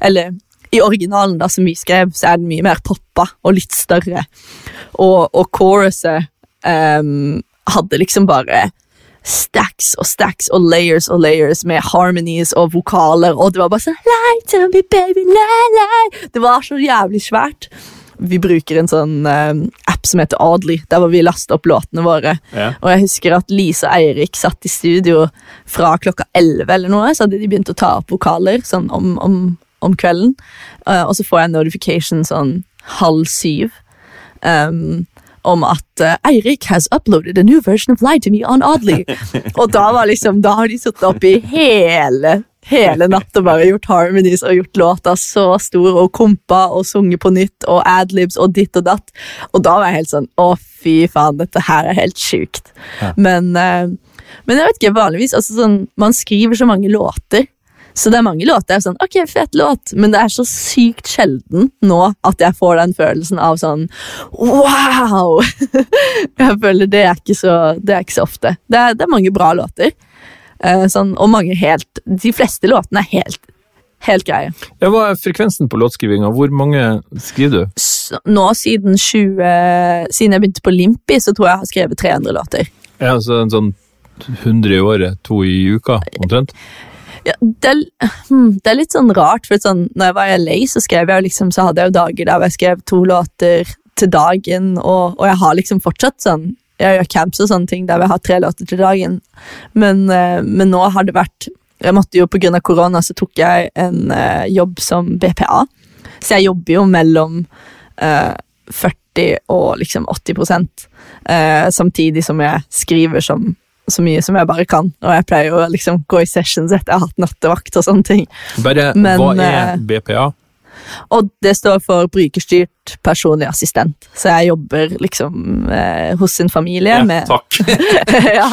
Eller i originalen, da, som vi skrev, så er den mye mer poppa og litt større. Og, og choruset um, hadde liksom bare stacks og stacks og layers og layers med harmonies og vokaler, og det var bare sånn me, baby, lie, lie. Det var så jævlig svært. Vi bruker en sånn um, app som heter Audley, der hvor vi laster opp låtene våre. Ja. Og jeg husker at Lise og Eirik satt i studio fra klokka 11 eller noe, så hadde de begynt å ta opp vokaler sånn om, om, om kvelden. Uh, og så får jeg en notification sånn halv syv um, om at uh, Eirik has uploaded a new version of Lie to Me on Oddly. [LAUGHS] og da var liksom, da har de sittet oppe i hele Hele natt og bare gjort harmonies og gjort låta så stor og kompa og sunget på nytt og adlibs og ditt og datt. Og da var jeg helt sånn Å, fy faen, dette her er helt sjukt. Ja. Men, uh, men jeg vet ikke, vanligvis altså sånn, Man skriver så mange låter. Så det er mange låter jeg er sånn, ok, fet låt, men det er så sykt sjelden nå at jeg får den følelsen av sånn wow! [LAUGHS] jeg føler det er ikke så, det er ikke så ofte. Det er, det er mange bra låter, eh, sånn, og mange helt De fleste låtene er helt, helt greie. Ja, Hva er frekvensen på låtskrivinga? Hvor mange skriver du? Nå siden 20 Siden jeg begynte på Limpi, så tror jeg jeg har skrevet 300 låter. Ja, så en sånn 100 i året, to i uka, omtrent? Ja, det, er, [LAUGHS] hmm, det er litt sånn rart, for sånn, når jeg var i LA, så, skrev jeg liksom, så hadde jeg jo dager der jeg skrev to låter til dagen, og, og jeg har liksom fortsatt sånn Jeg gjør camps og sånne ting der jeg har tre låter til dagen, men, eh, men nå har det vært jeg måtte jo av korona så tok jeg en eh, jobb som BPA, så jeg jobber jo mellom eh, 40 og liksom 80 eh, samtidig som jeg skriver som, så mye som jeg bare kan. Og jeg pleier å liksom gå i sessions etter jeg har hatt nattevakt og sånne ting. Bare, Men, hva eh, er BPA? Og det står for brukerstyrt personlig assistent, så jeg jobber liksom eh, hos en familie med, takk. [LAUGHS] ja,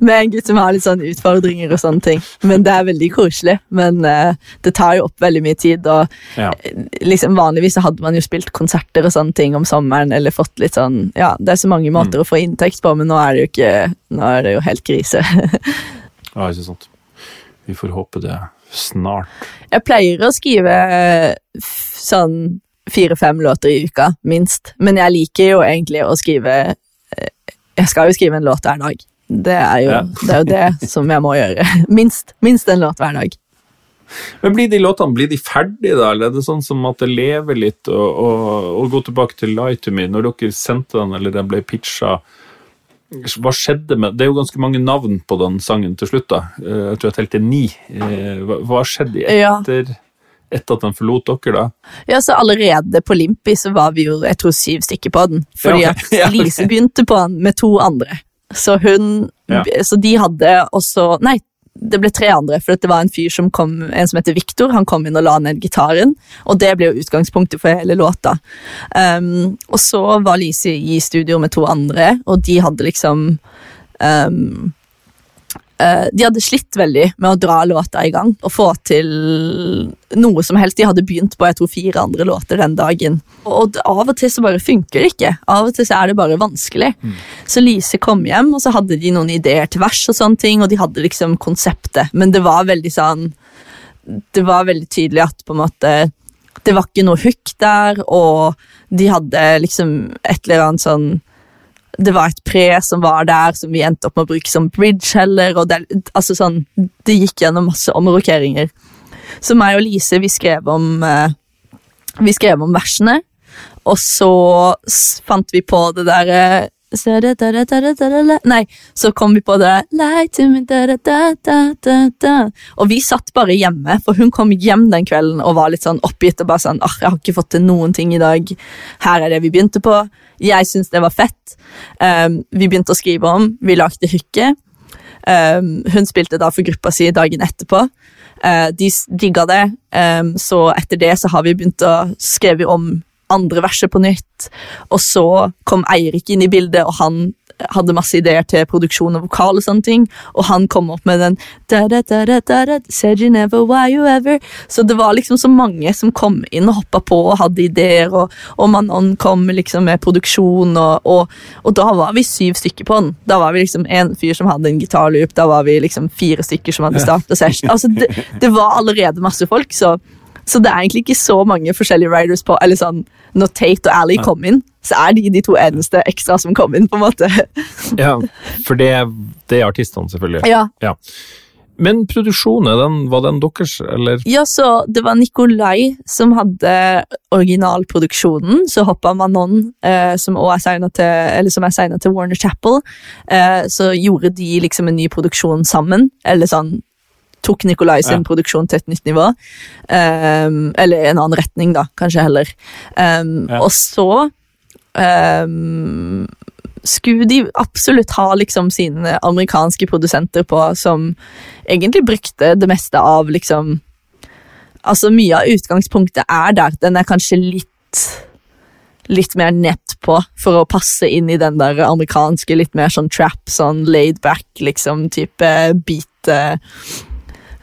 med en gutt som har litt sånn utfordringer og sånne ting. Men det er veldig koselig. Men eh, det tar jo opp veldig mye tid, og Ja. liksom vanligvis så hadde man jo spilt konserter og sånne ting om sommeren, eller fått litt sånn Ja, det er så mange måter å få inntekt på, men nå er det jo ikke Nå er det jo helt krise. [LAUGHS] ja, ikke sant. Vi får håpe det snart. Jeg pleier å skrive eh, sånn fire-fem låter i uka, minst. Men jeg liker jo egentlig å skrive eh, Jeg skal jo skrive en låt hver dag. Det er jo, Ja. det, er jo det som jeg må gjøre. [LAUGHS] Minst, minst en låt hver dag. Men blir de låtene blir de ferdige, da? Eller er det sånn som at det lever litt? Og, og, og gå tilbake til Lie to Me, når dere sendte den, eller den ble pitcha, hva skjedde med Det er jo ganske mange navn på den sangen til slutt, da. Eh, Jeg tror jeg telte ni. Eh, Hva, hva skjedde etter etter at han forlot dere, da? Ja, så Allerede på Limpi så var vi jo jeg tror syv stykker på den. Fordi [LAUGHS] Ja, okay. At. Lise begynte på den med to andre. Så hun Ja. Så de hadde også Nei, det ble tre andre, for det var en fyr som kom, en som heter Victor. Han kom inn og la ned gitaren, og det ble jo utgangspunktet for hele låta. Um, og så var Lise i studio med to andre, og de hadde liksom um, de hadde slitt veldig med å dra låta i gang og få til noe som helst. De hadde begynt på jeg tror, fire andre låter den dagen. Og av og til så bare funker det ikke. Av og til så er det bare vanskelig. Så Lise kom hjem, og så hadde de noen ideer til vers, og sånne ting, og de hadde liksom konseptet. Men det var veldig sånn Det var veldig tydelig at på en måte det var ikke noe hook der, og de hadde liksom et eller annet sånn det var et pre som var der, som vi endte opp med å bruke som bridge heller. og Det, altså sånn, det gikk gjennom masse omrokeringer. Så meg og Lise vi skrev om eh, Vi skrev om versene, og så fant vi på det derre Nei, så kom vi på det. Og vi satt bare hjemme, for hun kom hjem den kvelden og var litt sånn oppgitt og bare sånn 'Jeg har ikke fått til noen ting i dag. Her er det vi begynte på.' Jeg syntes det var fett. Um, vi begynte å skrive om. Vi lagde hykke Um, hun spilte da for gruppa si dagen etterpå. Uh, de digga det, um, så etter det så har vi begynt å skrive om andre verset på nytt. Og så kom Eirik inn i bildet, og han hadde masse ideer til produksjon og vokal og sånne ting. Og han kom opp med den da, da, da, da, da, da, Said you never, why you ever Så det var liksom så mange som kom inn og hoppa på og hadde ideer, og, og Manon kom liksom med produksjon, og, og, og da var vi syv stykker på den. Da var vi liksom en fyr som hadde en gitarloop, da var vi liksom fire stykker som hadde starta session. Altså, det, det var allerede masse folk, så så det er egentlig ikke så mange forskjellige riders på eller sånn, Når Tate og Ally kom inn, så er de de to eneste ekstra som kom inn. på en måte. [LAUGHS] Ja, for det, det er artistene, selvfølgelig. Ja, Ja. Men produksjonen, den, var den deres, eller? ja så Det var Nikolai som hadde originalproduksjonen. Så hoppa Manon, eh, som også er signa til, eller som signet til Warner Chapel. Eh, så gjorde de liksom en ny produksjon sammen. Eller sånn tok Nikolai sin Ja. produksjon til et nytt nivå. Um, eller en annen retning, da, kanskje heller. Um, Ja. Og så um, skulle de absolutt ha liksom sine amerikanske produsenter på, som egentlig brukte det meste av liksom Altså, mye av utgangspunktet er der. Den er kanskje litt litt mer nett på for å passe inn i den der amerikanske, litt mer sånn trap, sånn laid back, liksom, type beat eh,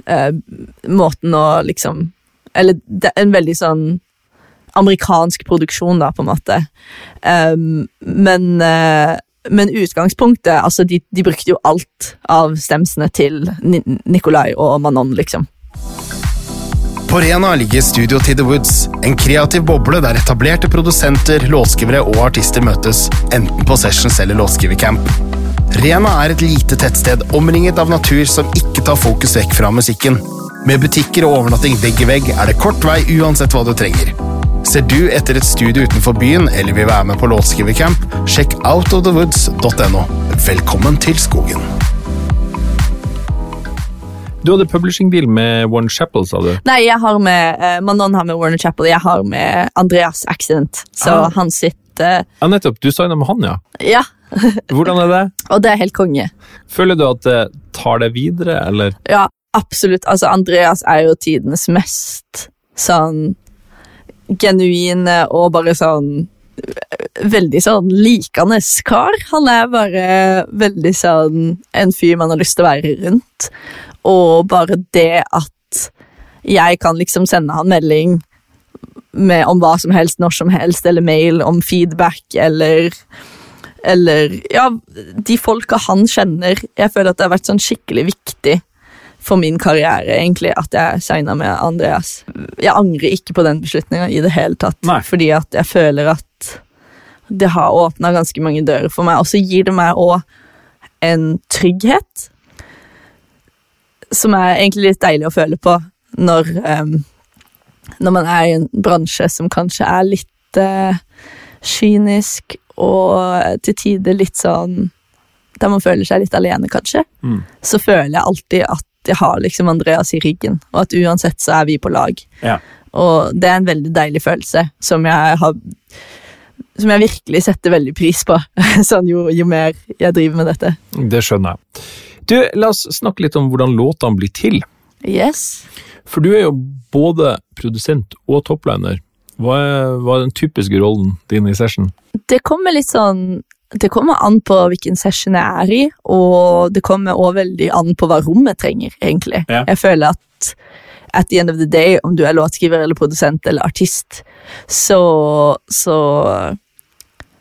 eh, Måten å liksom Eller det en veldig sånn amerikansk produksjon, da, på en måte. Um, men eh, men utgangspunktet altså de, de brukte jo alt av stemsene til Ni Nikolai og Manon, liksom. På Rena ligger Studio to the Woods, en kreativ boble der etablerte produsenter, låtskrivere og artister møtes, enten på sessions eller låtskrivercamp. Rena er et lite tettsted omringet av natur som ikke tar fokus vekk fra musikken. Med butikker og overnatting vegg i vegg er det kort vei uansett hva du trenger. Ser du etter et studio utenfor byen eller vil være med på låtskrivercamp, sjekk outofthewoods.no. Velkommen til skogen. Du hadde publishing-deal med Warner Chapel, sa du? Nei, jeg har med eh, Manon har med Warner Chapel, jeg har med Andreas Accident. Så Ah. han sitter Ja, nettopp. Du signa med han, ja. Ja, [LAUGHS] Hvordan er det? [LAUGHS] og det er helt konge. Føler du at det tar det videre, eller? Ja, absolutt. Altså, Andreas er jo tidenes mest sånn genuine og bare sånn Veldig sånn likende kar. Han er bare veldig sånn en fyr man har lyst til å være rundt. Og bare det at jeg kan liksom sende han melding med, om hva som helst, når som helst, eller mail om feedback, eller Eller ja, de folka han kjenner. Jeg føler at det har vært sånn skikkelig viktig for min karriere, egentlig, at jeg signa med Andreas. Jeg angrer ikke på den beslutninga i det hele tatt, Nei. fordi at jeg føler at det har åpna ganske mange dører for meg, og så gir det meg òg en trygghet som er egentlig litt deilig å føle på når, em, når man er i en bransje som kanskje er litt uh, kynisk og til tider litt sånn Der man føler seg litt alene, kanskje. Mm. Så føler jeg alltid at jeg har liksom Andreas i ryggen, og at uansett så er vi på lag. Ja. Og det er en veldig deilig følelse som jeg har Som jeg virkelig setter veldig pris på [LAUGHS] sånn jo, jo mer jeg driver med dette. Det skjønner jeg. Du, La oss snakke litt om hvordan låtene blir til. Yes. For du er jo både produsent og toppliner. Hva er, hva er den typiske rollen din i session? Det kommer litt sånn Det kommer an på hvilken session jeg er i, og det kommer også veldig an på hva rommet trenger, egentlig. Ja. Jeg føler at at the end of the day, om du er låtskriver eller produsent eller artist, så, så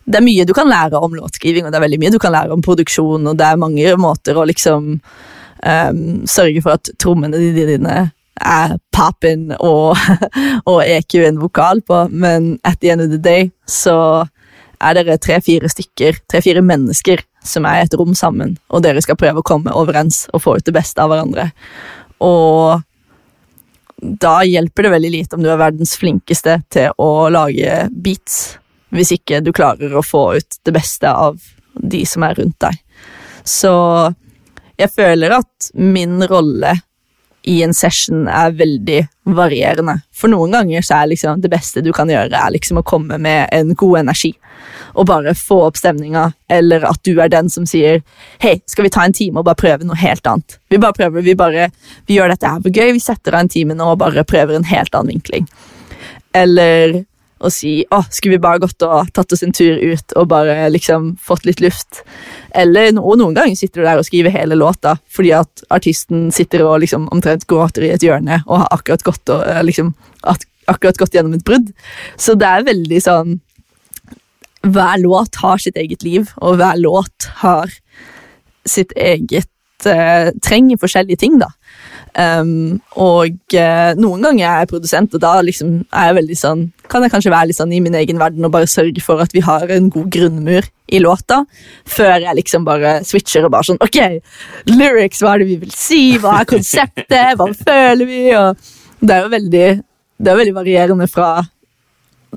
Det er mye du kan lære om låtskriving, og det er veldig mye du kan lære om produksjon, og det er mange måter å liksom um, sørge for at trommene dine er poppin og, [LAUGHS] og EQ en vokal på, men at the end of the day så er dere tre-fire stykker, tre-fire mennesker som er i et rom sammen, og dere skal prøve å komme overens og få ut det beste av hverandre. Og da hjelper det veldig lite om du er verdens flinkeste til å lage beats, hvis ikke du klarer å få ut det beste av de som er rundt deg. Så jeg føler at min rolle i en session er veldig varierende. For noen ganger så er liksom det beste du kan gjøre, er liksom å komme med en god energi. Og bare få opp stemninga, eller at du er den som sier Hei, skal vi ta en time og bare prøve noe helt annet? Vi bare prøver, vi bare, vi gjør dette her for gøy, vi setter av en time nå og bare prøver en helt annen vinkling. Eller å si å, skulle vi bare gått og tatt oss en tur ut og bare liksom fått litt luft? Eller og noen ganger sitter du der og skriver hele låta fordi at artisten sitter og liksom omtrent gråter i et hjørne og har akkurat gått, og, eh, liksom, akkurat gått gjennom et brudd. Så det er veldig sånn Hver låt har sitt eget liv, og hver låt har sitt eget eh, Trenger forskjellige ting, da. Um, og uh, noen ganger er jeg produsent, og da liksom er jeg veldig sånn kan jeg kanskje være litt sånn i min egen verden og bare sørge for at vi har en god grunnmur i låta, før jeg liksom bare switcher og bare sånn Ok, lyrics, hva er det vi vil si? Hva er konseptet? Hva føler vi? Og det er jo veldig Det er veldig varierende fra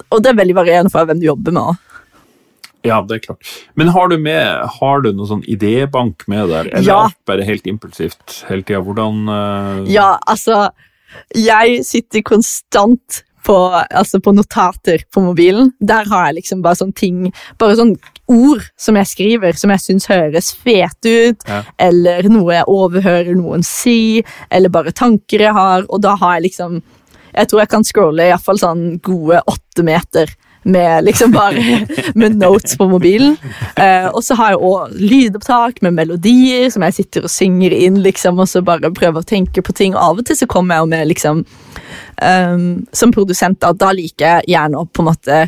Og det er veldig varierende fra hvem du jobber med òg. Ja, det er klart. Men har du, med, har du noe sånn idébank med der, eller Ja. bare helt impulsivt hele tida? Hvordan uh... Ja, altså Jeg sitter konstant på, altså på notater på mobilen. Der har jeg liksom bare sånne ting Bare sånne ord som jeg skriver, som jeg syns høres fete ut, Ja. eller noe jeg overhører noen si, eller bare tanker jeg har, og da har jeg liksom Jeg tror jeg kan scrolle iallfall sånn gode åtte meter. Med liksom bare [LAUGHS] med notes på mobilen. Eh, og så har jeg òg lydopptak med melodier som jeg sitter og synger inn. liksom, Og så bare prøver å tenke på ting. Og av og til så kommer jeg jo med liksom um, Som produsent, da, da liker jeg gjerne å på en måte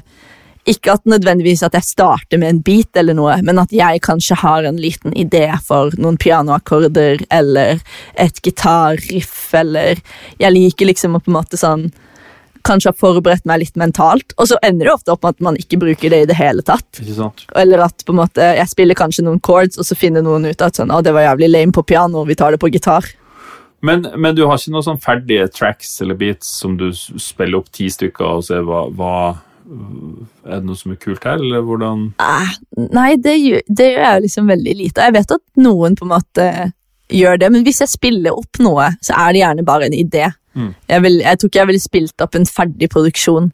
ikke at nødvendigvis at jeg starter med en beat, eller noe, men at jeg kanskje har en liten idé for noen pianoakkorder eller et gitarriff, eller Jeg liker liksom å på en måte sånn Kanskje har forberedt meg litt mentalt, og så ender det ofte opp med at man ikke bruker det i det hele tatt. Ikke sant? Eller at på en måte jeg spiller kanskje noen chords, og så finner noen ut at sånn, å, det var jævlig lame på piano, vi tar det på gitar. Men, men du har ikke noen sånn ferdige tracks eller beats som du spiller opp ti stykker og ser hva, hva Er det noe som er kult her, eller hvordan Eh, nei, det gjør, det gjør jeg liksom veldig lite. Jeg vet at noen på en måte gjør det, men hvis jeg spiller opp noe, så er det gjerne bare en idé. Mm. Jeg, vil, jeg tror ikke jeg ville spilt opp en ferdig produksjon,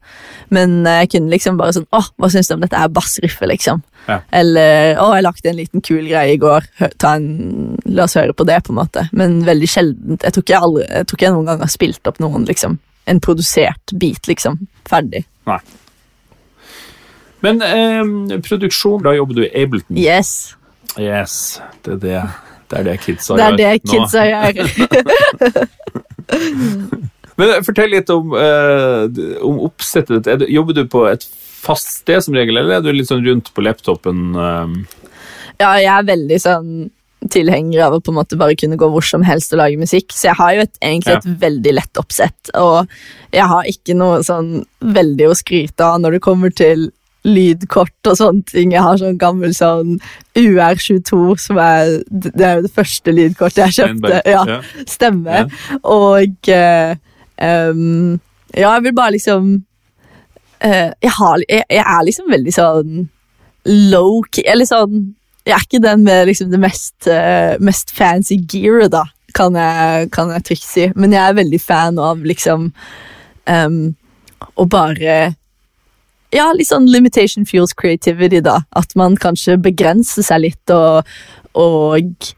men eh, jeg kunne liksom bare sånn Åh, hva syns du om dette her bassriffet, liksom? Ja. Eller Å, jeg lagde en liten kul greie i går. En, la oss høre på det, på en måte. Men veldig sjeldent. Jeg tror ikke jeg, aldri, jeg, tror ikke jeg noen gang har spilt opp noen, liksom. En produsert bit, liksom. Ferdig. Nei. Men eh, produksjon, da jobber du i Ableton. Yes. Yes, det er det. Det er det kidsa Det er det nå. kidsa gjør. [LAUGHS] [LAUGHS] Men eh, fortell litt om, eh, om oppsettet ditt. Er Jobber du på et fast sted som regel, eller er du litt sånn rundt på laptopen? eh? Ja, jeg er veldig sånn tilhenger av å på en måte bare kunne gå hvor som helst og lage musikk, så jeg har jo et, egentlig et veldig lett oppsett, og jeg har ikke noe sånn veldig å skryte av når det kommer til lydkort og sånne ting. Jeg har sånn gammel sånn UR22, som er Det er det første lydkortet jeg kjøpte. Ja, Ja. stemmer. Og uh, um, Ja, jeg vil bare liksom uh, jeg, har, jeg, jeg er liksom veldig sånn low-key Eller sånn Jeg er ikke den med liksom det mest, uh, mest fancy gearet, da, kan jeg, kan jeg trygt si. Men jeg er veldig fan av liksom um, å bare Ja, litt sånn limitation fuels creativity, da. At man kanskje begrenser seg litt, og, og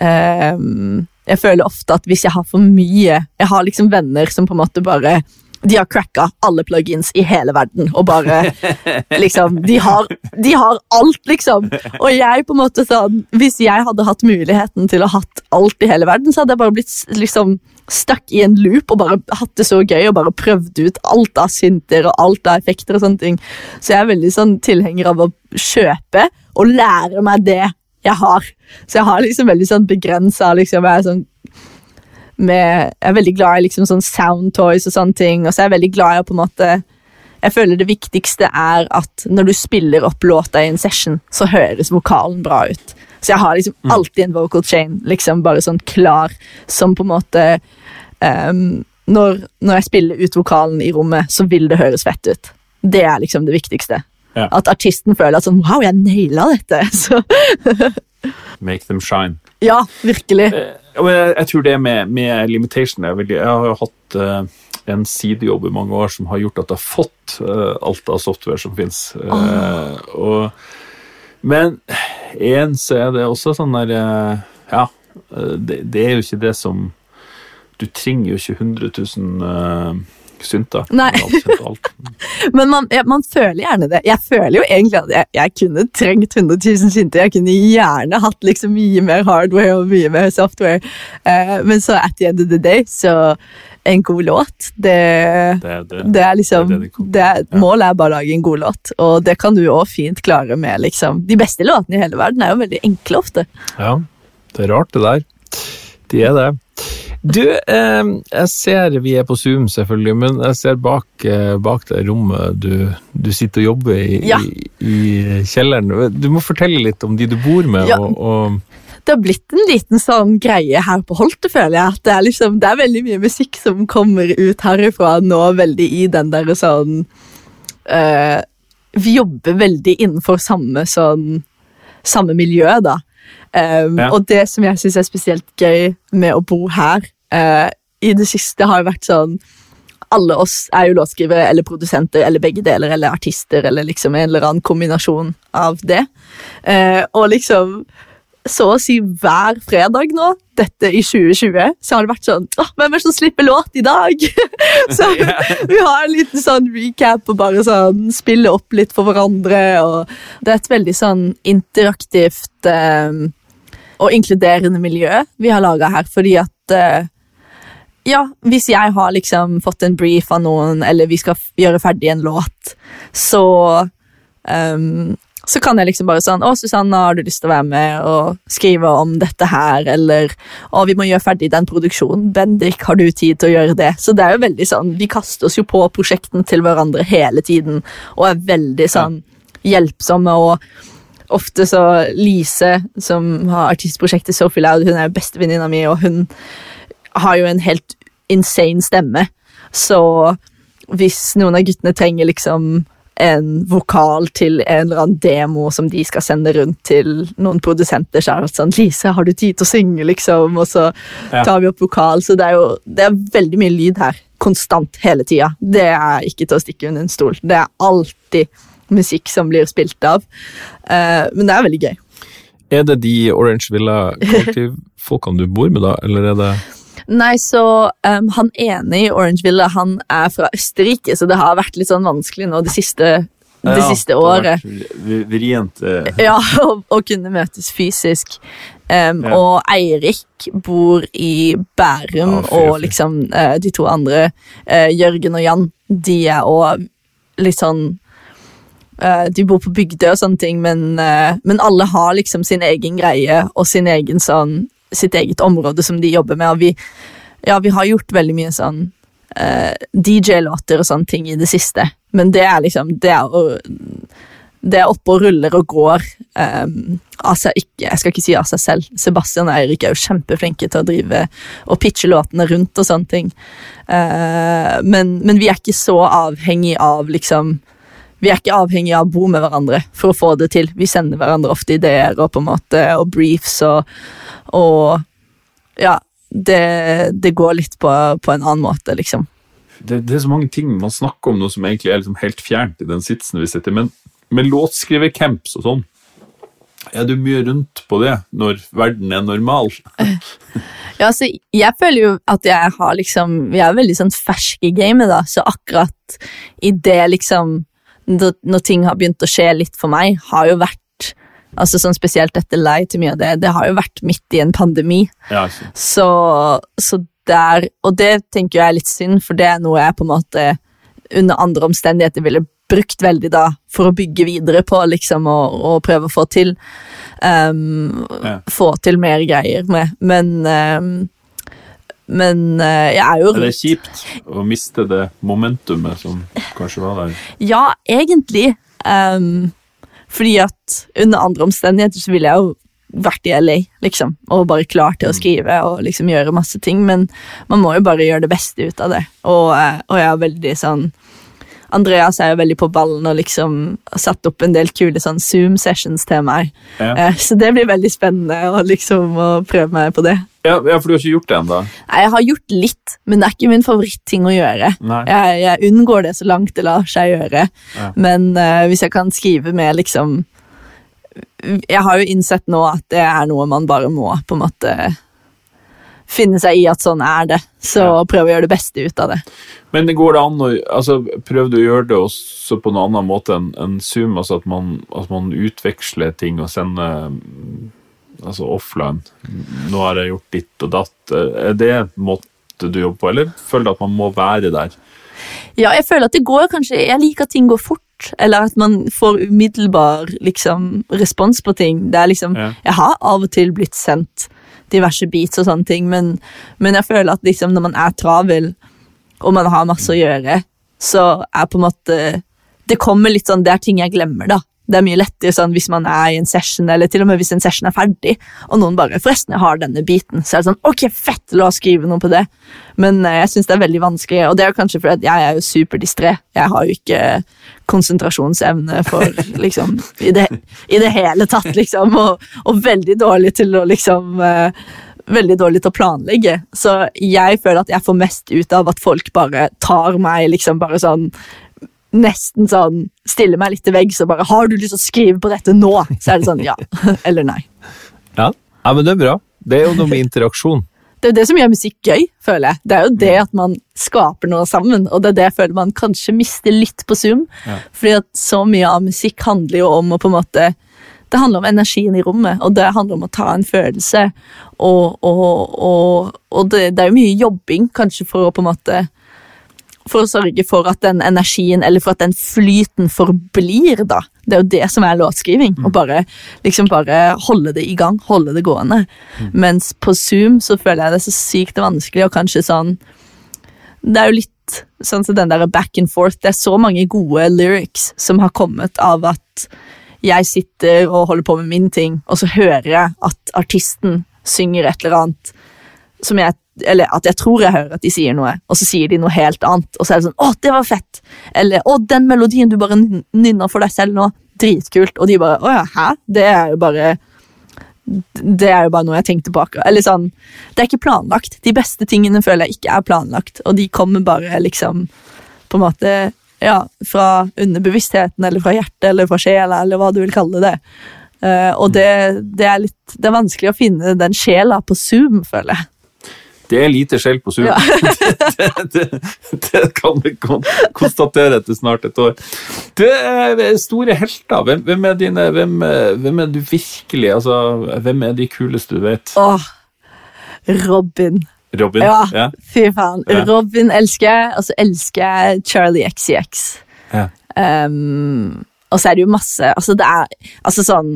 um, Jeg føler ofte at hvis jeg har for mye Jeg har liksom venner som på en måte bare de har cracka alle plugins i hele verden, og bare [LAUGHS] liksom de har, de har alt, liksom. Og jeg på en måte sånn Hvis jeg hadde hatt muligheten til å ha hatt alt i hele verden, så hadde jeg bare blitt liksom stuck i en loop og bare hatt det så gøy og bare prøvd ut alt av synter og alt av effekter og sånne ting. Så jeg er veldig sånn tilhenger av å kjøpe og lære meg det jeg har. Så jeg har liksom veldig sånn begrensa liksom, jeg sånn jeg er veldig glad i liksom sånn sound toys og sånne ting, og så er jeg veldig glad i å på en måte Jeg føler det viktigste er at når du spiller opp låta i en session, så høres vokalen bra ut. Så jeg har liksom alltid en vocal chain liksom bare sånn klar, som på en måte um, når, når jeg spiller ut vokalen i rommet, så vil det høres fett ut. Det er liksom det viktigste. Ja. At artisten føler at sånn Wow, jeg naila dette! [LAUGHS] Så Make them shine. ja, virkelig. Ja, jeg, jeg tror det med, med limitation veldig Jeg har jo hatt uh, en sidejobb i mange år som har gjort at jeg har fått uh, alt av software som fins. Men én så er det også sånn der eh, Ja, eh, det, det er jo ikke det som Du trenger jo ikke 100 000 uh, da. Nei. [LAUGHS] Men man, ja, man føler gjerne det. Jeg føler jo egentlig at jeg, jeg kunne trengt 100 000 synter. Jeg kunne gjerne hatt liksom mye mer hardware og mye mer software. Uh, men så at the end of the day, så en god låt, det, Det, er det, det er liksom det er det er, Målet er bare å lage en god låt, og det kan du òg fint klare med liksom De beste låtene i hele verden er jo veldig enkle ofte. Ja, det er rart det der. De er det. Du, eh, jeg ser vi er på Zoom selvfølgelig, men jeg ser bak, eh, bak det rommet du, du sitter og jobber i, Ja. i, i kjelleren. Du må fortelle litt om de du bor med. Ja. Og, og, Det har blitt en liten sånn greie her på Holte, føler jeg. At det er liksom, det er veldig mye musikk som kommer ut herifra nå, veldig i den der sånn eh, Vi jobber veldig innenfor samme sånn Samme miljø, da. Um, Ja. Og det som jeg syns er spesielt gøy med å bo her uh, I det siste har jo vært sånn alle oss er jo låtskrivere eller produsenter eller begge deler eller artister eller liksom en eller annen kombinasjon av det. Uh, og liksom så å si hver fredag nå, dette i 2020, så har det vært sånn Åh, hvem er det som slipper låt i dag? [LAUGHS] så vi har en liten sånn recap og bare sånn spille opp litt for hverandre. og Det er et veldig sånn interaktivt eh, og inkluderende miljø vi har laga her, fordi at uh, ja, hvis jeg har liksom fått en brief av noen, eller vi skal gjøre ferdig en låt, så um, så kan jeg liksom bare sånn Å, Susanna, har du lyst til å være med og skrive om dette her? Eller Å, vi må gjøre ferdig den produksjonen. Bendik, har du tid til å gjøre det? Så det er jo veldig sånn Vi kaster oss jo på prosjektene til hverandre hele tiden og er veldig sånn hjelpsomme og Ofte så Lise, som har artistprosjektet Sophie Loud, hun er jo bestevenninna mi, og hun har jo en helt insane stemme. Så hvis noen av guttene trenger liksom en vokal til en eller annen demo som de skal sende rundt til noen produsenter, så er det sånn 'Lise, har du tid til å synge?' liksom, og så Ja. tar vi opp vokal. Så det er jo det er veldig mye lyd her. Konstant hele tida. Det er ikke til å stikke under en stol. Det er alltid musikk som blir spilt av. Uh, men det er veldig gøy. er det de Orange Villa-kollektivfolkene du bor med, da? Eller er det Nei, så um, Han ene i Orange Villa han er fra Østerrike, så det har vært litt sånn vanskelig nå det siste, det Ja, siste har året. vært vri- Vrient. eh, Ja, [LAUGHS] å, kunne møtes fysisk. Um, Ja. Og Eirik bor i Bærum, Ja, fy, og liksom uh, de to andre, uh, Jørgen og Jan, de er òg litt sånn eh, De bor på Bygdøy og sånne ting, men, eh, men alle har liksom sin egen greie og sin egen sånn, sitt eget område som de jobber med. Og vi, ja, vi har gjort veldig mye sånn uh, DJ-låter og sånne ting i det siste, men det er liksom Det er det er oppe og ruller og går um, altså ikke, Jeg skal ikke si av seg selv. Sebastian og Eirik er jo kjempeflinke til å drive og pitche låtene rundt og sånne ting. Eh, men, men vi er ikke så avhengig av liksom Vi er ikke avhengig av å bo med hverandre for å få det til. Vi sender hverandre ofte ideer og på en måte og briefs og, og Ja, det, det går litt på, på en annen måte, liksom. det, det er så mange ting man snakker om, nå som egentlig er liksom helt fjernt i den sitsen vi sitter i. Men med låtskrivercamps og sånn, er du mye rundt på det når verden er normal? [LAUGHS] Ja, altså, jeg føler jo at jeg har liksom Jeg er veldig sånn fersk i gamet, da, så akkurat i det liksom Når, ting har begynt å skje litt for meg, har jo vært altså sånn Spesielt etter Lei til mye av det, det har jo vært midt i en pandemi. Ja. Så, så der Og det tenker jeg er litt synd, for det er noe jeg på en måte under andre omstendigheter ville brukt veldig da for å bygge videre på, liksom, og, og prøve å få til. Um, Ja. Få til mer greier med. Men um, Men uh, jeg er jo Er det kjipt å miste det momentumet som kanskje var der? Ja, egentlig. Um, fordi at under andre omstendigheter så ville jeg jo vært i LA, liksom, og bare klar til å skrive og liksom gjøre masse ting, men man må jo bare gjøre det beste ut av det. Og, eh, og jeg er veldig sånn Andreas er jo veldig på ballen og liksom har satt opp en del kule sånn Zoom-sessions til meg. Ja. Eh, Så det blir veldig spennende å liksom å prøve meg på det. Ja, ja, for du har ikke gjort det ennå? Jeg har gjort litt, men det er ikke min favoritting å gjøre. Jeg, jeg unngår det så langt det lar seg gjøre. Ja. Men uh, hvis jeg kan skrive med liksom Jeg har jo innsett nå at det er noe man bare må på en måte finne seg i at sånn er det. Så Ja. prøve å gjøre det beste ut av det. Men det går det an å altså, Prøv du å gjøre det også på en annen måte enn en Zoom? Altså at man, at man utveksler ting og sender altså offline? Nå har jeg gjort ditt og datt. Er det en måte du jobber på, eller føler du at man må være der? Ja, jeg føler at det går kanskje Jeg liker at ting går fort, eller at man får umiddelbar liksom, respons på ting. Det er liksom Ja. Jeg har av og til blitt sendt diverse beats og sånne ting, men, men jeg føler at liksom når man er travel, og man har masse å gjøre, så er på en måte Det kommer litt sånn Det er ting jeg glemmer, da. Det er mye lettere sånn hvis man er i en session, eller til og med hvis en session er ferdig, og noen bare 'Forresten, jeg har denne biten', så er det sånn 'Ok, fett, la oss skrive noe på det'. Men eh, jeg syns det er veldig vanskelig, og det er jo kanskje fordi at jeg er jo superdistré. Jeg har jo ikke konsentrasjonsevne for [LAUGHS] liksom i det, i det hele tatt, liksom, og, og veldig dårlig til å liksom eh, Veldig dårlig til å planlegge. Så jeg føler at jeg får mest ut av at folk bare tar meg liksom bare sånn Nesten sånn Stiller meg litt til veggs og bare 'Har du lyst til å skrive på dette nå?' Så er det sånn ja [LAUGHS] eller nei. Ja. ja, men det er bra. Det er jo noe med interaksjon. Det er jo det som gjør musikk gøy, føler jeg. Det er jo det at man skaper noe sammen, og det er det jeg føler man kanskje mister litt på Zoom. Ja. Fordi at så mye av musikk handler jo om å på en måte Det handler om energien i rommet, og det handler om å ta en følelse. Og, og, og, og det, det er jo mye jobbing, kanskje, for å på en måte for å sørge for at den energien, eller for at den flyten forblir, da. Det er jo det som er låtskriving. Å bare, liksom bare holde det i gang, holde det gående. Mens på Zoom så føler jeg det er så sykt vanskelig, og kanskje sånn Det er jo litt sånn som den der back and forth. Det er så mange gode lyrics som har kommet av at jeg sitter og holder på med min ting, og så hører jeg at artisten synger et eller annet som jeg eller at jeg tror jeg hører at de sier noe, og så sier de noe helt annet. Og så er det sånn 'Å, det var fett!' Eller 'Å, den melodien du bare nynner for deg selv nå, dritkult.' Og de bare 'Å ja, hæ?' Det er jo bare Det er jo bare noe jeg tenkte på akkurat. Eller sånn Det er ikke planlagt. De beste tingene føler jeg ikke er planlagt, og de kommer bare liksom på en måte ja, fra underbevisstheten, eller fra hjertet, eller fra sjela, eller hva du vil kalle det. Uh, og det, det er litt Det er vanskelig å finne den sjela på Zoom, føler jeg. Det er lite skjell på Zoom. Ja. [LAUGHS] det, det, det kan vi konstatere etter snart et år. Det er store helter. Hvem, hvem, er dine, hvem, hvem er du virkelig altså, Hvem er de kuleste du vet? Åh, Robin. Robin? Ja, fy faen. Ja. Robin elsker jeg, og så elsker jeg Charlie XCX. Ja. Um, og så er det jo masse Altså, det er Altså sånn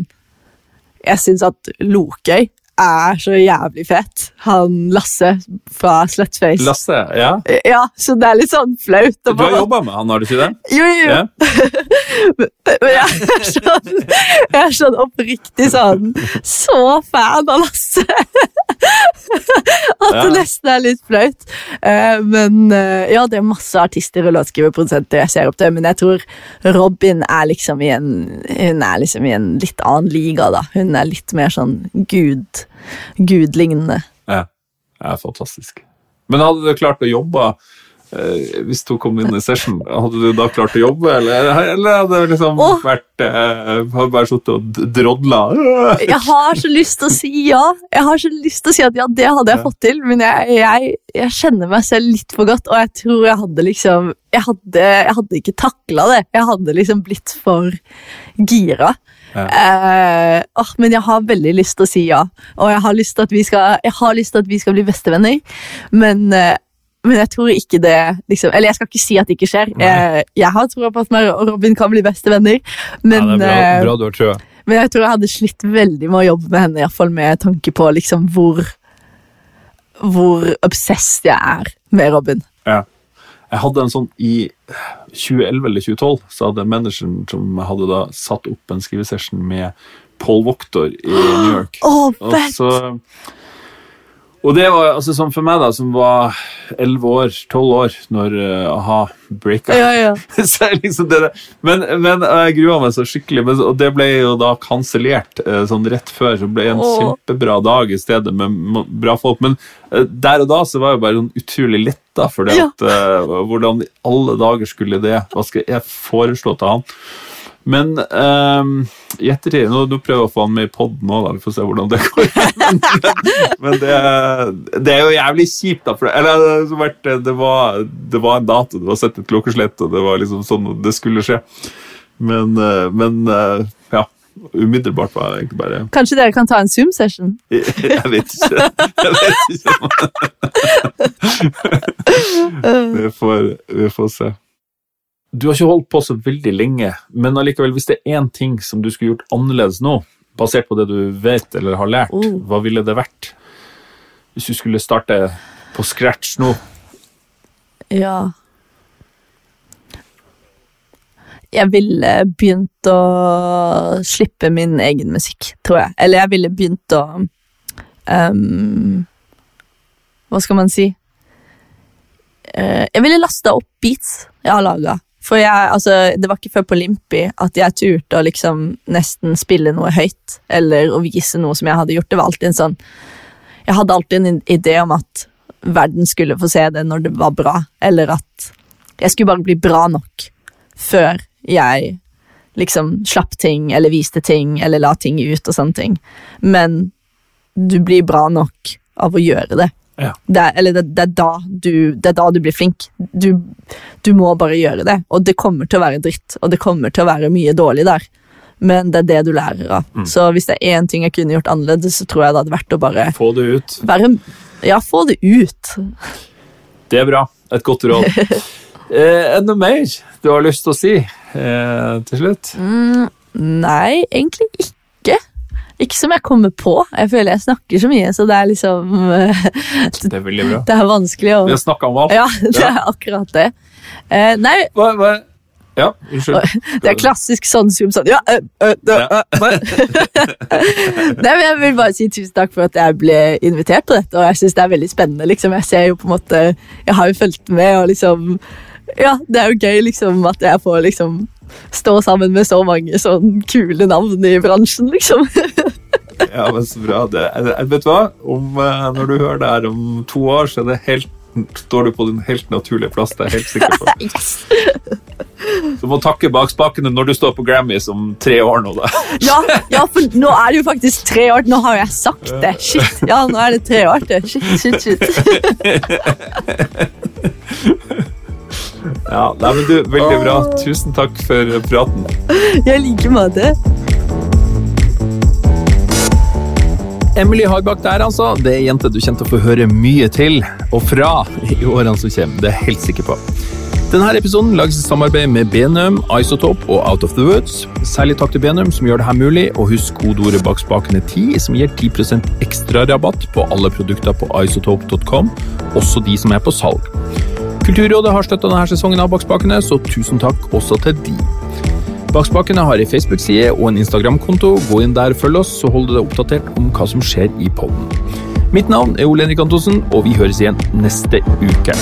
Jeg syns at Lokøy er så jævlig fet. Han Lasse fra Slutface. Lasse? Ja? Ja, så det er litt sånn flaut. Du har jobba med han, har du ikke det? Jo, jo. Ja? [LAUGHS] Men jeg er sånn, jeg er sånn oppriktig sånn Så fan av Lasse! [LAUGHS] At det nesten er litt flaut. Eh, Men eh, ja, det er masse artister og låtskriverprodusenter jeg ser opp til, men jeg tror Robin er liksom i en Hun er liksom i en litt annen liga, da. Hun er litt mer sånn gud Gudlignende. Ja. ja. Fantastisk. Men hadde du klart å jobbe eh, hvis du kom inn i session, hadde du da klart å jobbe, eller, eller hadde det liksom Åh. vært eh, bare sittet og drodla? [LAUGHS] Jeg har så lyst til å si ja. Jeg har så lyst til å si at ja, det hadde jeg fått til, men jeg, jeg, jeg kjenner meg selv litt for godt, og jeg tror jeg hadde liksom Jeg hadde, jeg hadde ikke takla det. Jeg hadde liksom blitt for gira. Ja. Eh, oh, men jeg har veldig lyst til å si ja, og jeg har lyst til at vi skal, jeg har lyst til at vi skal bli bestevenner, men eh, men jeg tror ikke det liksom, Eller jeg skal ikke si at det ikke skjer. Nei. Jeg, har troa på at meg og Robin kan bli bestevenner, men ja, det er eh, bra, bra du har trua. men jeg tror jeg hadde slitt veldig med å jobbe med henne, i hvert fall med tanke på liksom hvor hvor obsessed jeg er med Robin. Ja. Jeg hadde en sånn i 2011 eller 2012, så hadde manageren som hadde da satt opp en skrivesession med Paul Voktor i New York. [GASPS] Oh, Og, så, og det var altså sånn for meg, da, som var 11 år, 12 år, når uh, a-ha breaka. Ja, ja. [LAUGHS] så liksom det, men, men jeg grua meg så skikkelig, men, og det ble jo da kansellert uh, sånn rett før. Så ble en Åh. kjempebra dag i stedet med bra folk. Men uh, der og da så var jeg bare sånn utrolig letta for det Ja. hvordan i alle dager skulle det Hva skal jeg foreslå til han? Men um, i ettertid nå, nå prøver jeg å få han med i poden òg, vi får se hvordan det går. [LAUGHS] men men det, det er jo jævlig kjipt, da. For det, eller, det, har det, var, det var en dato, det var sett et klokkeslett, og det var liksom sånn det skulle skje. Men, eh, men eh, ja. Umiddelbart var jeg egentlig bare Kanskje dere kan ta en Zoom-session? [LAUGHS] Jeg vet ikke. Jeg vet ikke. [LAUGHS] Vi får, vi får se. Du har ikke holdt på så veldig lenge, men allikevel, hvis det er én ting som du skulle gjort annerledes nå, basert på det du vet eller har lært, Oh. hva ville det vært? Hvis du skulle starte på scratch nå? Ja. Jeg ville begynt å slippe min egen musikk, tror jeg. Eller jeg ville begynt å um, Hva skal man si? Eh, jeg ville lasta opp beats jeg har laga. For jeg, altså, det var ikke før på Limpi at jeg turte å liksom nesten spille noe høyt, eller å vise noe som jeg hadde gjort. Det var alltid en sånn Jeg hadde alltid en idé om at verden skulle få se det når det var bra, eller at jeg skulle bare bli bra nok før jeg liksom slapp ting, eller viste ting, eller la ting ut og sånne ting. Men du blir bra nok av å gjøre det. Ja. Det er, eller det, det, er da du, det er da du blir flink. Du, du må bare gjøre det, og det kommer til å være dritt, og det kommer til å være mye dårlig der. Men det er det du lærer av. Så hvis det er én ting jeg kunne gjort annerledes, så tror jeg det hadde vært å bare Få det ut. være Ja, få det ut. Det er bra. Et godt råd. [LAUGHS] Eh, er det noe mer du har lyst til å si eh, til slutt? Mm, nei, egentlig ikke. Ikke som jeg kommer på. Jeg føler jeg snakker så mye, så det er liksom Det er veldig bra. Det er vanskelig å Vi har snakka om alt. Ja, [LAUGHS] det er akkurat det. Eh, nei, Hva, hva? Ja, unnskyld. [LAUGHS] det er klassisk sånn zoom sånn Ja, øh, øh, øh, øh, øh. Nei, men Jeg vil bare si tusen takk for at jeg ble invitert på dette, og jeg syns det er veldig spennende. liksom. Jeg ser jo på en måte Jeg har jo fulgt med, og liksom Ja, det er jo gøy liksom at jeg får liksom stå sammen med så mange sånn kule navn i bransjen, liksom. [LAUGHS] Ja, men så bra. Det, vet du hva? Om, eh, når du hører det her om to år, så det helt, står du på din helt naturlige plass. Det er jeg helt sikker på. [LAUGHS] Yes. Du må takke bakspakene når du står på Grammys om tre år nå, da. [LAUGHS] Ja, ja, for nå er det jo faktisk tre år. Nå har jeg sagt det. Shit, ja, nå er det tre år til. Shit, shit, shit. Ja, nei, men du, Veldig bra. Tusen takk for praten. Jeg liker måte. Emily Harbakk der, altså. Det er ei jente du kommer til å få høre mye til og fra i årene som kommer. Det er jeg helt sikker på. Denne episoden lages i samarbeid med Benum, Isotope og Out of the Woods. Særlig takk til Benum som gjør det her mulig, og husk kodeordet bak spakene 10, som gir 10% ekstra rabatt på alle produkter på isotope.com, også de som er på salg. Kulturrådet har støtta denne sesongen av Bakspakene, så tusen takk også til de. Bakspakene har ei Facebook-side og en Instagram-konto. Gå inn der følg oss, så holder du deg oppdatert om hva som skjer i podden. Mitt navn er Ole Henrik Antonsen, og vi høres igjen neste uke.